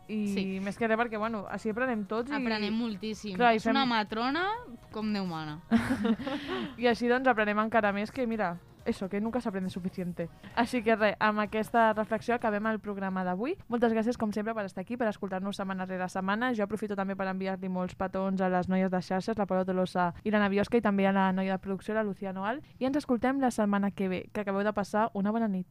i Sí. més que res perquè, bueno, així aprenem tots. I... Aprenem moltíssim. Clar, és fem... una matrona com Déu mana. I així doncs aprenem encara més que, mira, eso, que nunca s'aprende suficiente. Així que res, amb aquesta reflexió acabem el programa d'avui. Moltes gràcies, com sempre, per estar aquí, per escoltar-nos setmana rere setmana. Jo aprofito també per enviar-li molts petons a les noies de xarxes, la Paula Tolosa i l'Anna Biosca, i també a la noia de producció, la Lucía Noal. I ens escoltem la setmana que ve. Que acabeu de passar una bona nit.